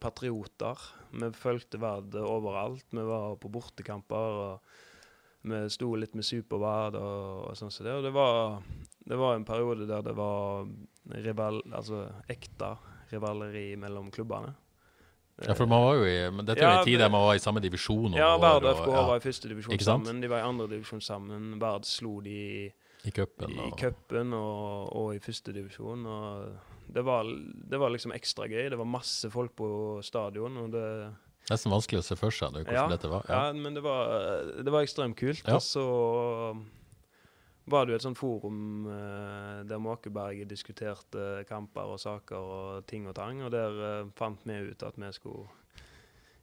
patrioter. Vi fulgte Vard overalt. Vi var på bortekamper, og vi sto litt med Supervard og, og sånn som det. Og det var, det var en periode der det var rival, altså ekte rivaleri mellom klubbene. Ja, for man var jo i Men dette er jo en tid der man var i samme divisjon. Ja, Verd og FK ja, var i første divisjon sammen. De var i andre divisjon sammen. Vard slo de i i cupen. i og- og, og i første divisjon. Og det var, det var liksom ekstra gøy. Det var masse folk på stadion. Og det, Nesten vanskelig å se for seg hvordan dette var. ja. men det var, det var ekstremt kult. Ja. Og så var det jo et sånt forum eh, der Måkeberget diskuterte kamper og saker og ting og tang. Og der eh, fant vi ut at vi skulle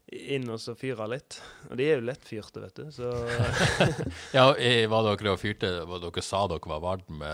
inn og så fyre litt. Og de er jo lettfyrte, vet du. Så Ja, var dere og fyrte var Dere sa dere var varme?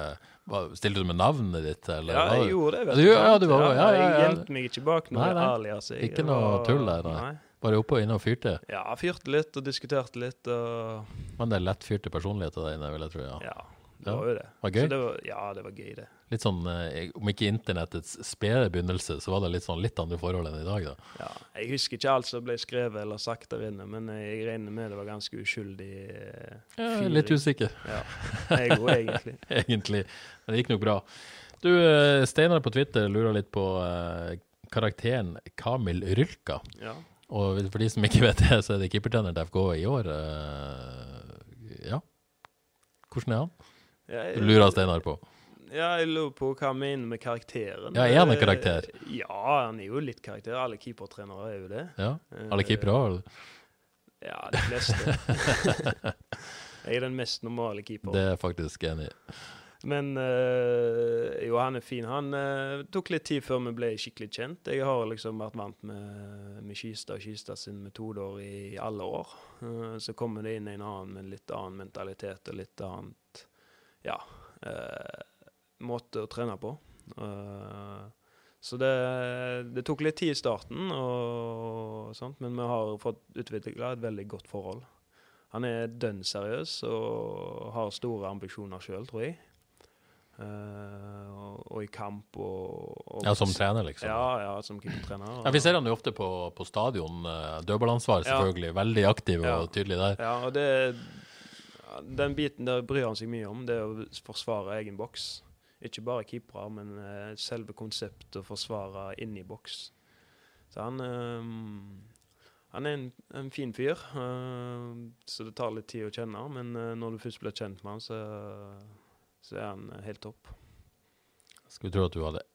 Stilte du med navnet ditt, eller? Ja, jeg gjorde det. vet du- ja, du var- ja, ja, Jeg ja. gjemte meg ikke bak noe alias. jeg. Ikke noe var- tull der, nei. Bare oppe og inne og fyrte? Ja, fyrte litt og diskuterte litt. Og Men det er lettfyrte personligheter der inne, vil jeg tro. Ja. ja, det var jo det. Var gøy? Så det var, ja, det var gøy, det. Litt sånn, eh, Om ikke internettets spede begynnelse, så var det litt sånn litt andre forhold enn i dag, da. Ja, jeg husker ikke alt som ble skrevet eller sagt der inne, men jeg regner med det var ganske uskyldig. eh, Ja, litt usikker, Ja, jeg òg, egentlig. egentlig. Men det gikk nok bra. Du, eh, Steinar på Twitter lurer litt på eh, karakteren Kamil Rylka. Ja. Og for de som ikke vet det, så er det keepertrener til FK i år. eh, ja. Hvordan er han? Du lurer Steinar på. ja, jeg lurer på hva han mener med karakteren. Ja, er han en karakter? Ja, han er jo litt karakter. Alle keepertrenere er jo det. Ja. Alle keepere òg? Ja, de fleste. jeg er den mest normale keeperen. Det er jeg faktisk enig i. Men eh, jo, han er fin. Han eh, tok litt tid før vi ble skikkelig kjent. Jeg har liksom vært vant med, med Kista og Kista sin metoder i alle år. Uh, så kommer det inn en annen med litt annen mentalitet og litt annet ja, eh, måte å trene på. Eh, så det, det tok litt tid i starten, og sånt, men vi har fått utvikla et veldig godt forhold. Han er dønn seriøs og har store ambisjoner sjøl, tror jeg. Eh, og, og i kamp og, og Ja, som trener, liksom. Ja, ja, som keepertrener. Ja, Vi ser han jo ofte på, på stadion. Dødballansvar, selvfølgelig. Ja. Veldig aktiv Ja. og tydelig der. Ja, og det Den biten der bryr han seg mye om, det å forsvare egen boks. Ikke bare keepere, men uh, selve konseptet å forsvare inni boks. Så han eh, Han er en, en fin fyr, eh, så det tar litt tid å kjenne. Men eh, når du først blir kjent med han, så, så er han helt topp. Skulle tro at du hadde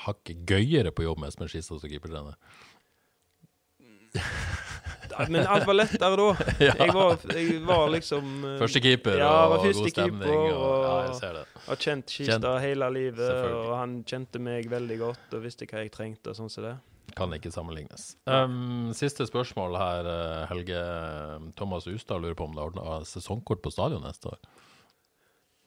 hakket gøyere på jobb med Espen Skistad som keepertrener. Men alt var lettere da. Jeg var, jeg var liksom eh, Første keeper Ja, og første god stemning. keeper, Og, ja, jeg og- ser det. Har kjent Kista hele livet, og han kjente meg veldig godt og visste hva jeg trengte. og sånn som det. Kan ikke sammenlignes. Um, siste spørsmål her, eh, Helge. Thomas Ustad lurer på om det er ordna sesongkort på stadion neste år.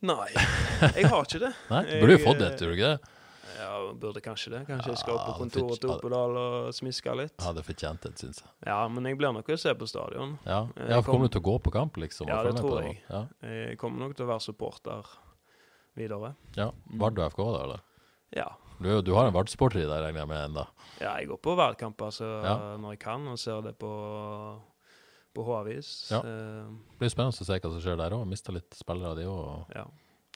Nei, jeg har ikke det. Nei, Du burde jo fått det, eh, tror du ikke det? Ja, burde kanskje det. Kanskje jeg skal opp på kontoret til. Oppedal og smiske litt. Hadde fortjent det, syns jeg. Ja, men jeg blir nok å se på stadion. Ja, ja for Kommer du til å gå på kamp, liksom? Ja, det tror jeg. Ja. Jeg kommer nok til å være supporter videre. ja. Vard og FK, da, eller? Ja. Du, du har en Vard-supporter i deg, regner jeg med ennå? ja jeg går på verdkamper så, Ja. når jeg kan, og ser det på, på H-avis. Ja. Eh, Det blir spennende å se hva som skjer der òg. Mista litt spillere, de òg. Ja.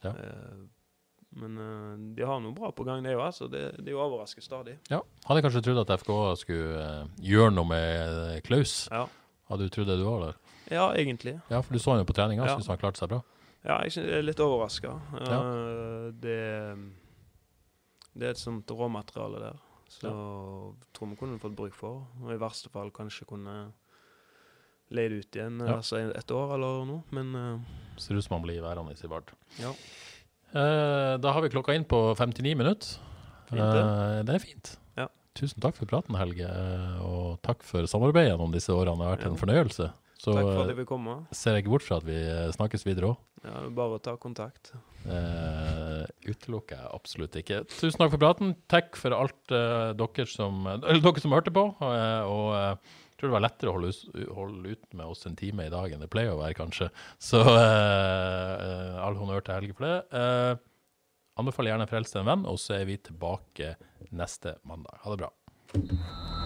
Ja. Eh, men uh, de har noe bra på gang, det jo. Altså. Det, de overrasker stadig. Ja. Hadde kanskje trodd at FK skulle uh, gjøre noe med eh, Klaus. Ja. Hadde du trodd det du var der? ja, egentlig. Ja, for du så han jo på treninga, Ja. syns han klarte seg bra. Ja, jeg jeg er litt overraska. Ja. det, det er et sånt råmateriale der. Så tror vi kunne fått bruk for. Og i verste fall kanskje kunne leid ut igjen Ja. altså et år eller noe. Men uh, Ser ut som han blir værende i Vard. ja. Eh, da har vi klokka inn på 59 minutter. Fint, det. Eh, det er fint. Ja. tusen takk for praten, Helge. eh, Og takk for samarbeidet gjennom disse årene. Det har vært en fornøyelse. Så Takk for at vi jeg fikk komme. ser jeg ikke bort fra at vi snakkes videre òg. Ja, bare å ta kontakt. Eh, utelukker jeg absolutt ikke. Tusen takk for praten. Takk for alt eh, dere, som, dere som hørte på. og eh, jeg tror det var lettere å holde, holde ut med oss en time i dag enn det pleier å være, kanskje. Så eh, eh, all honnør til Helge for det. Eh, anbefaler gjerne Frels en venn, og så er vi tilbake neste mandag. Ha det bra.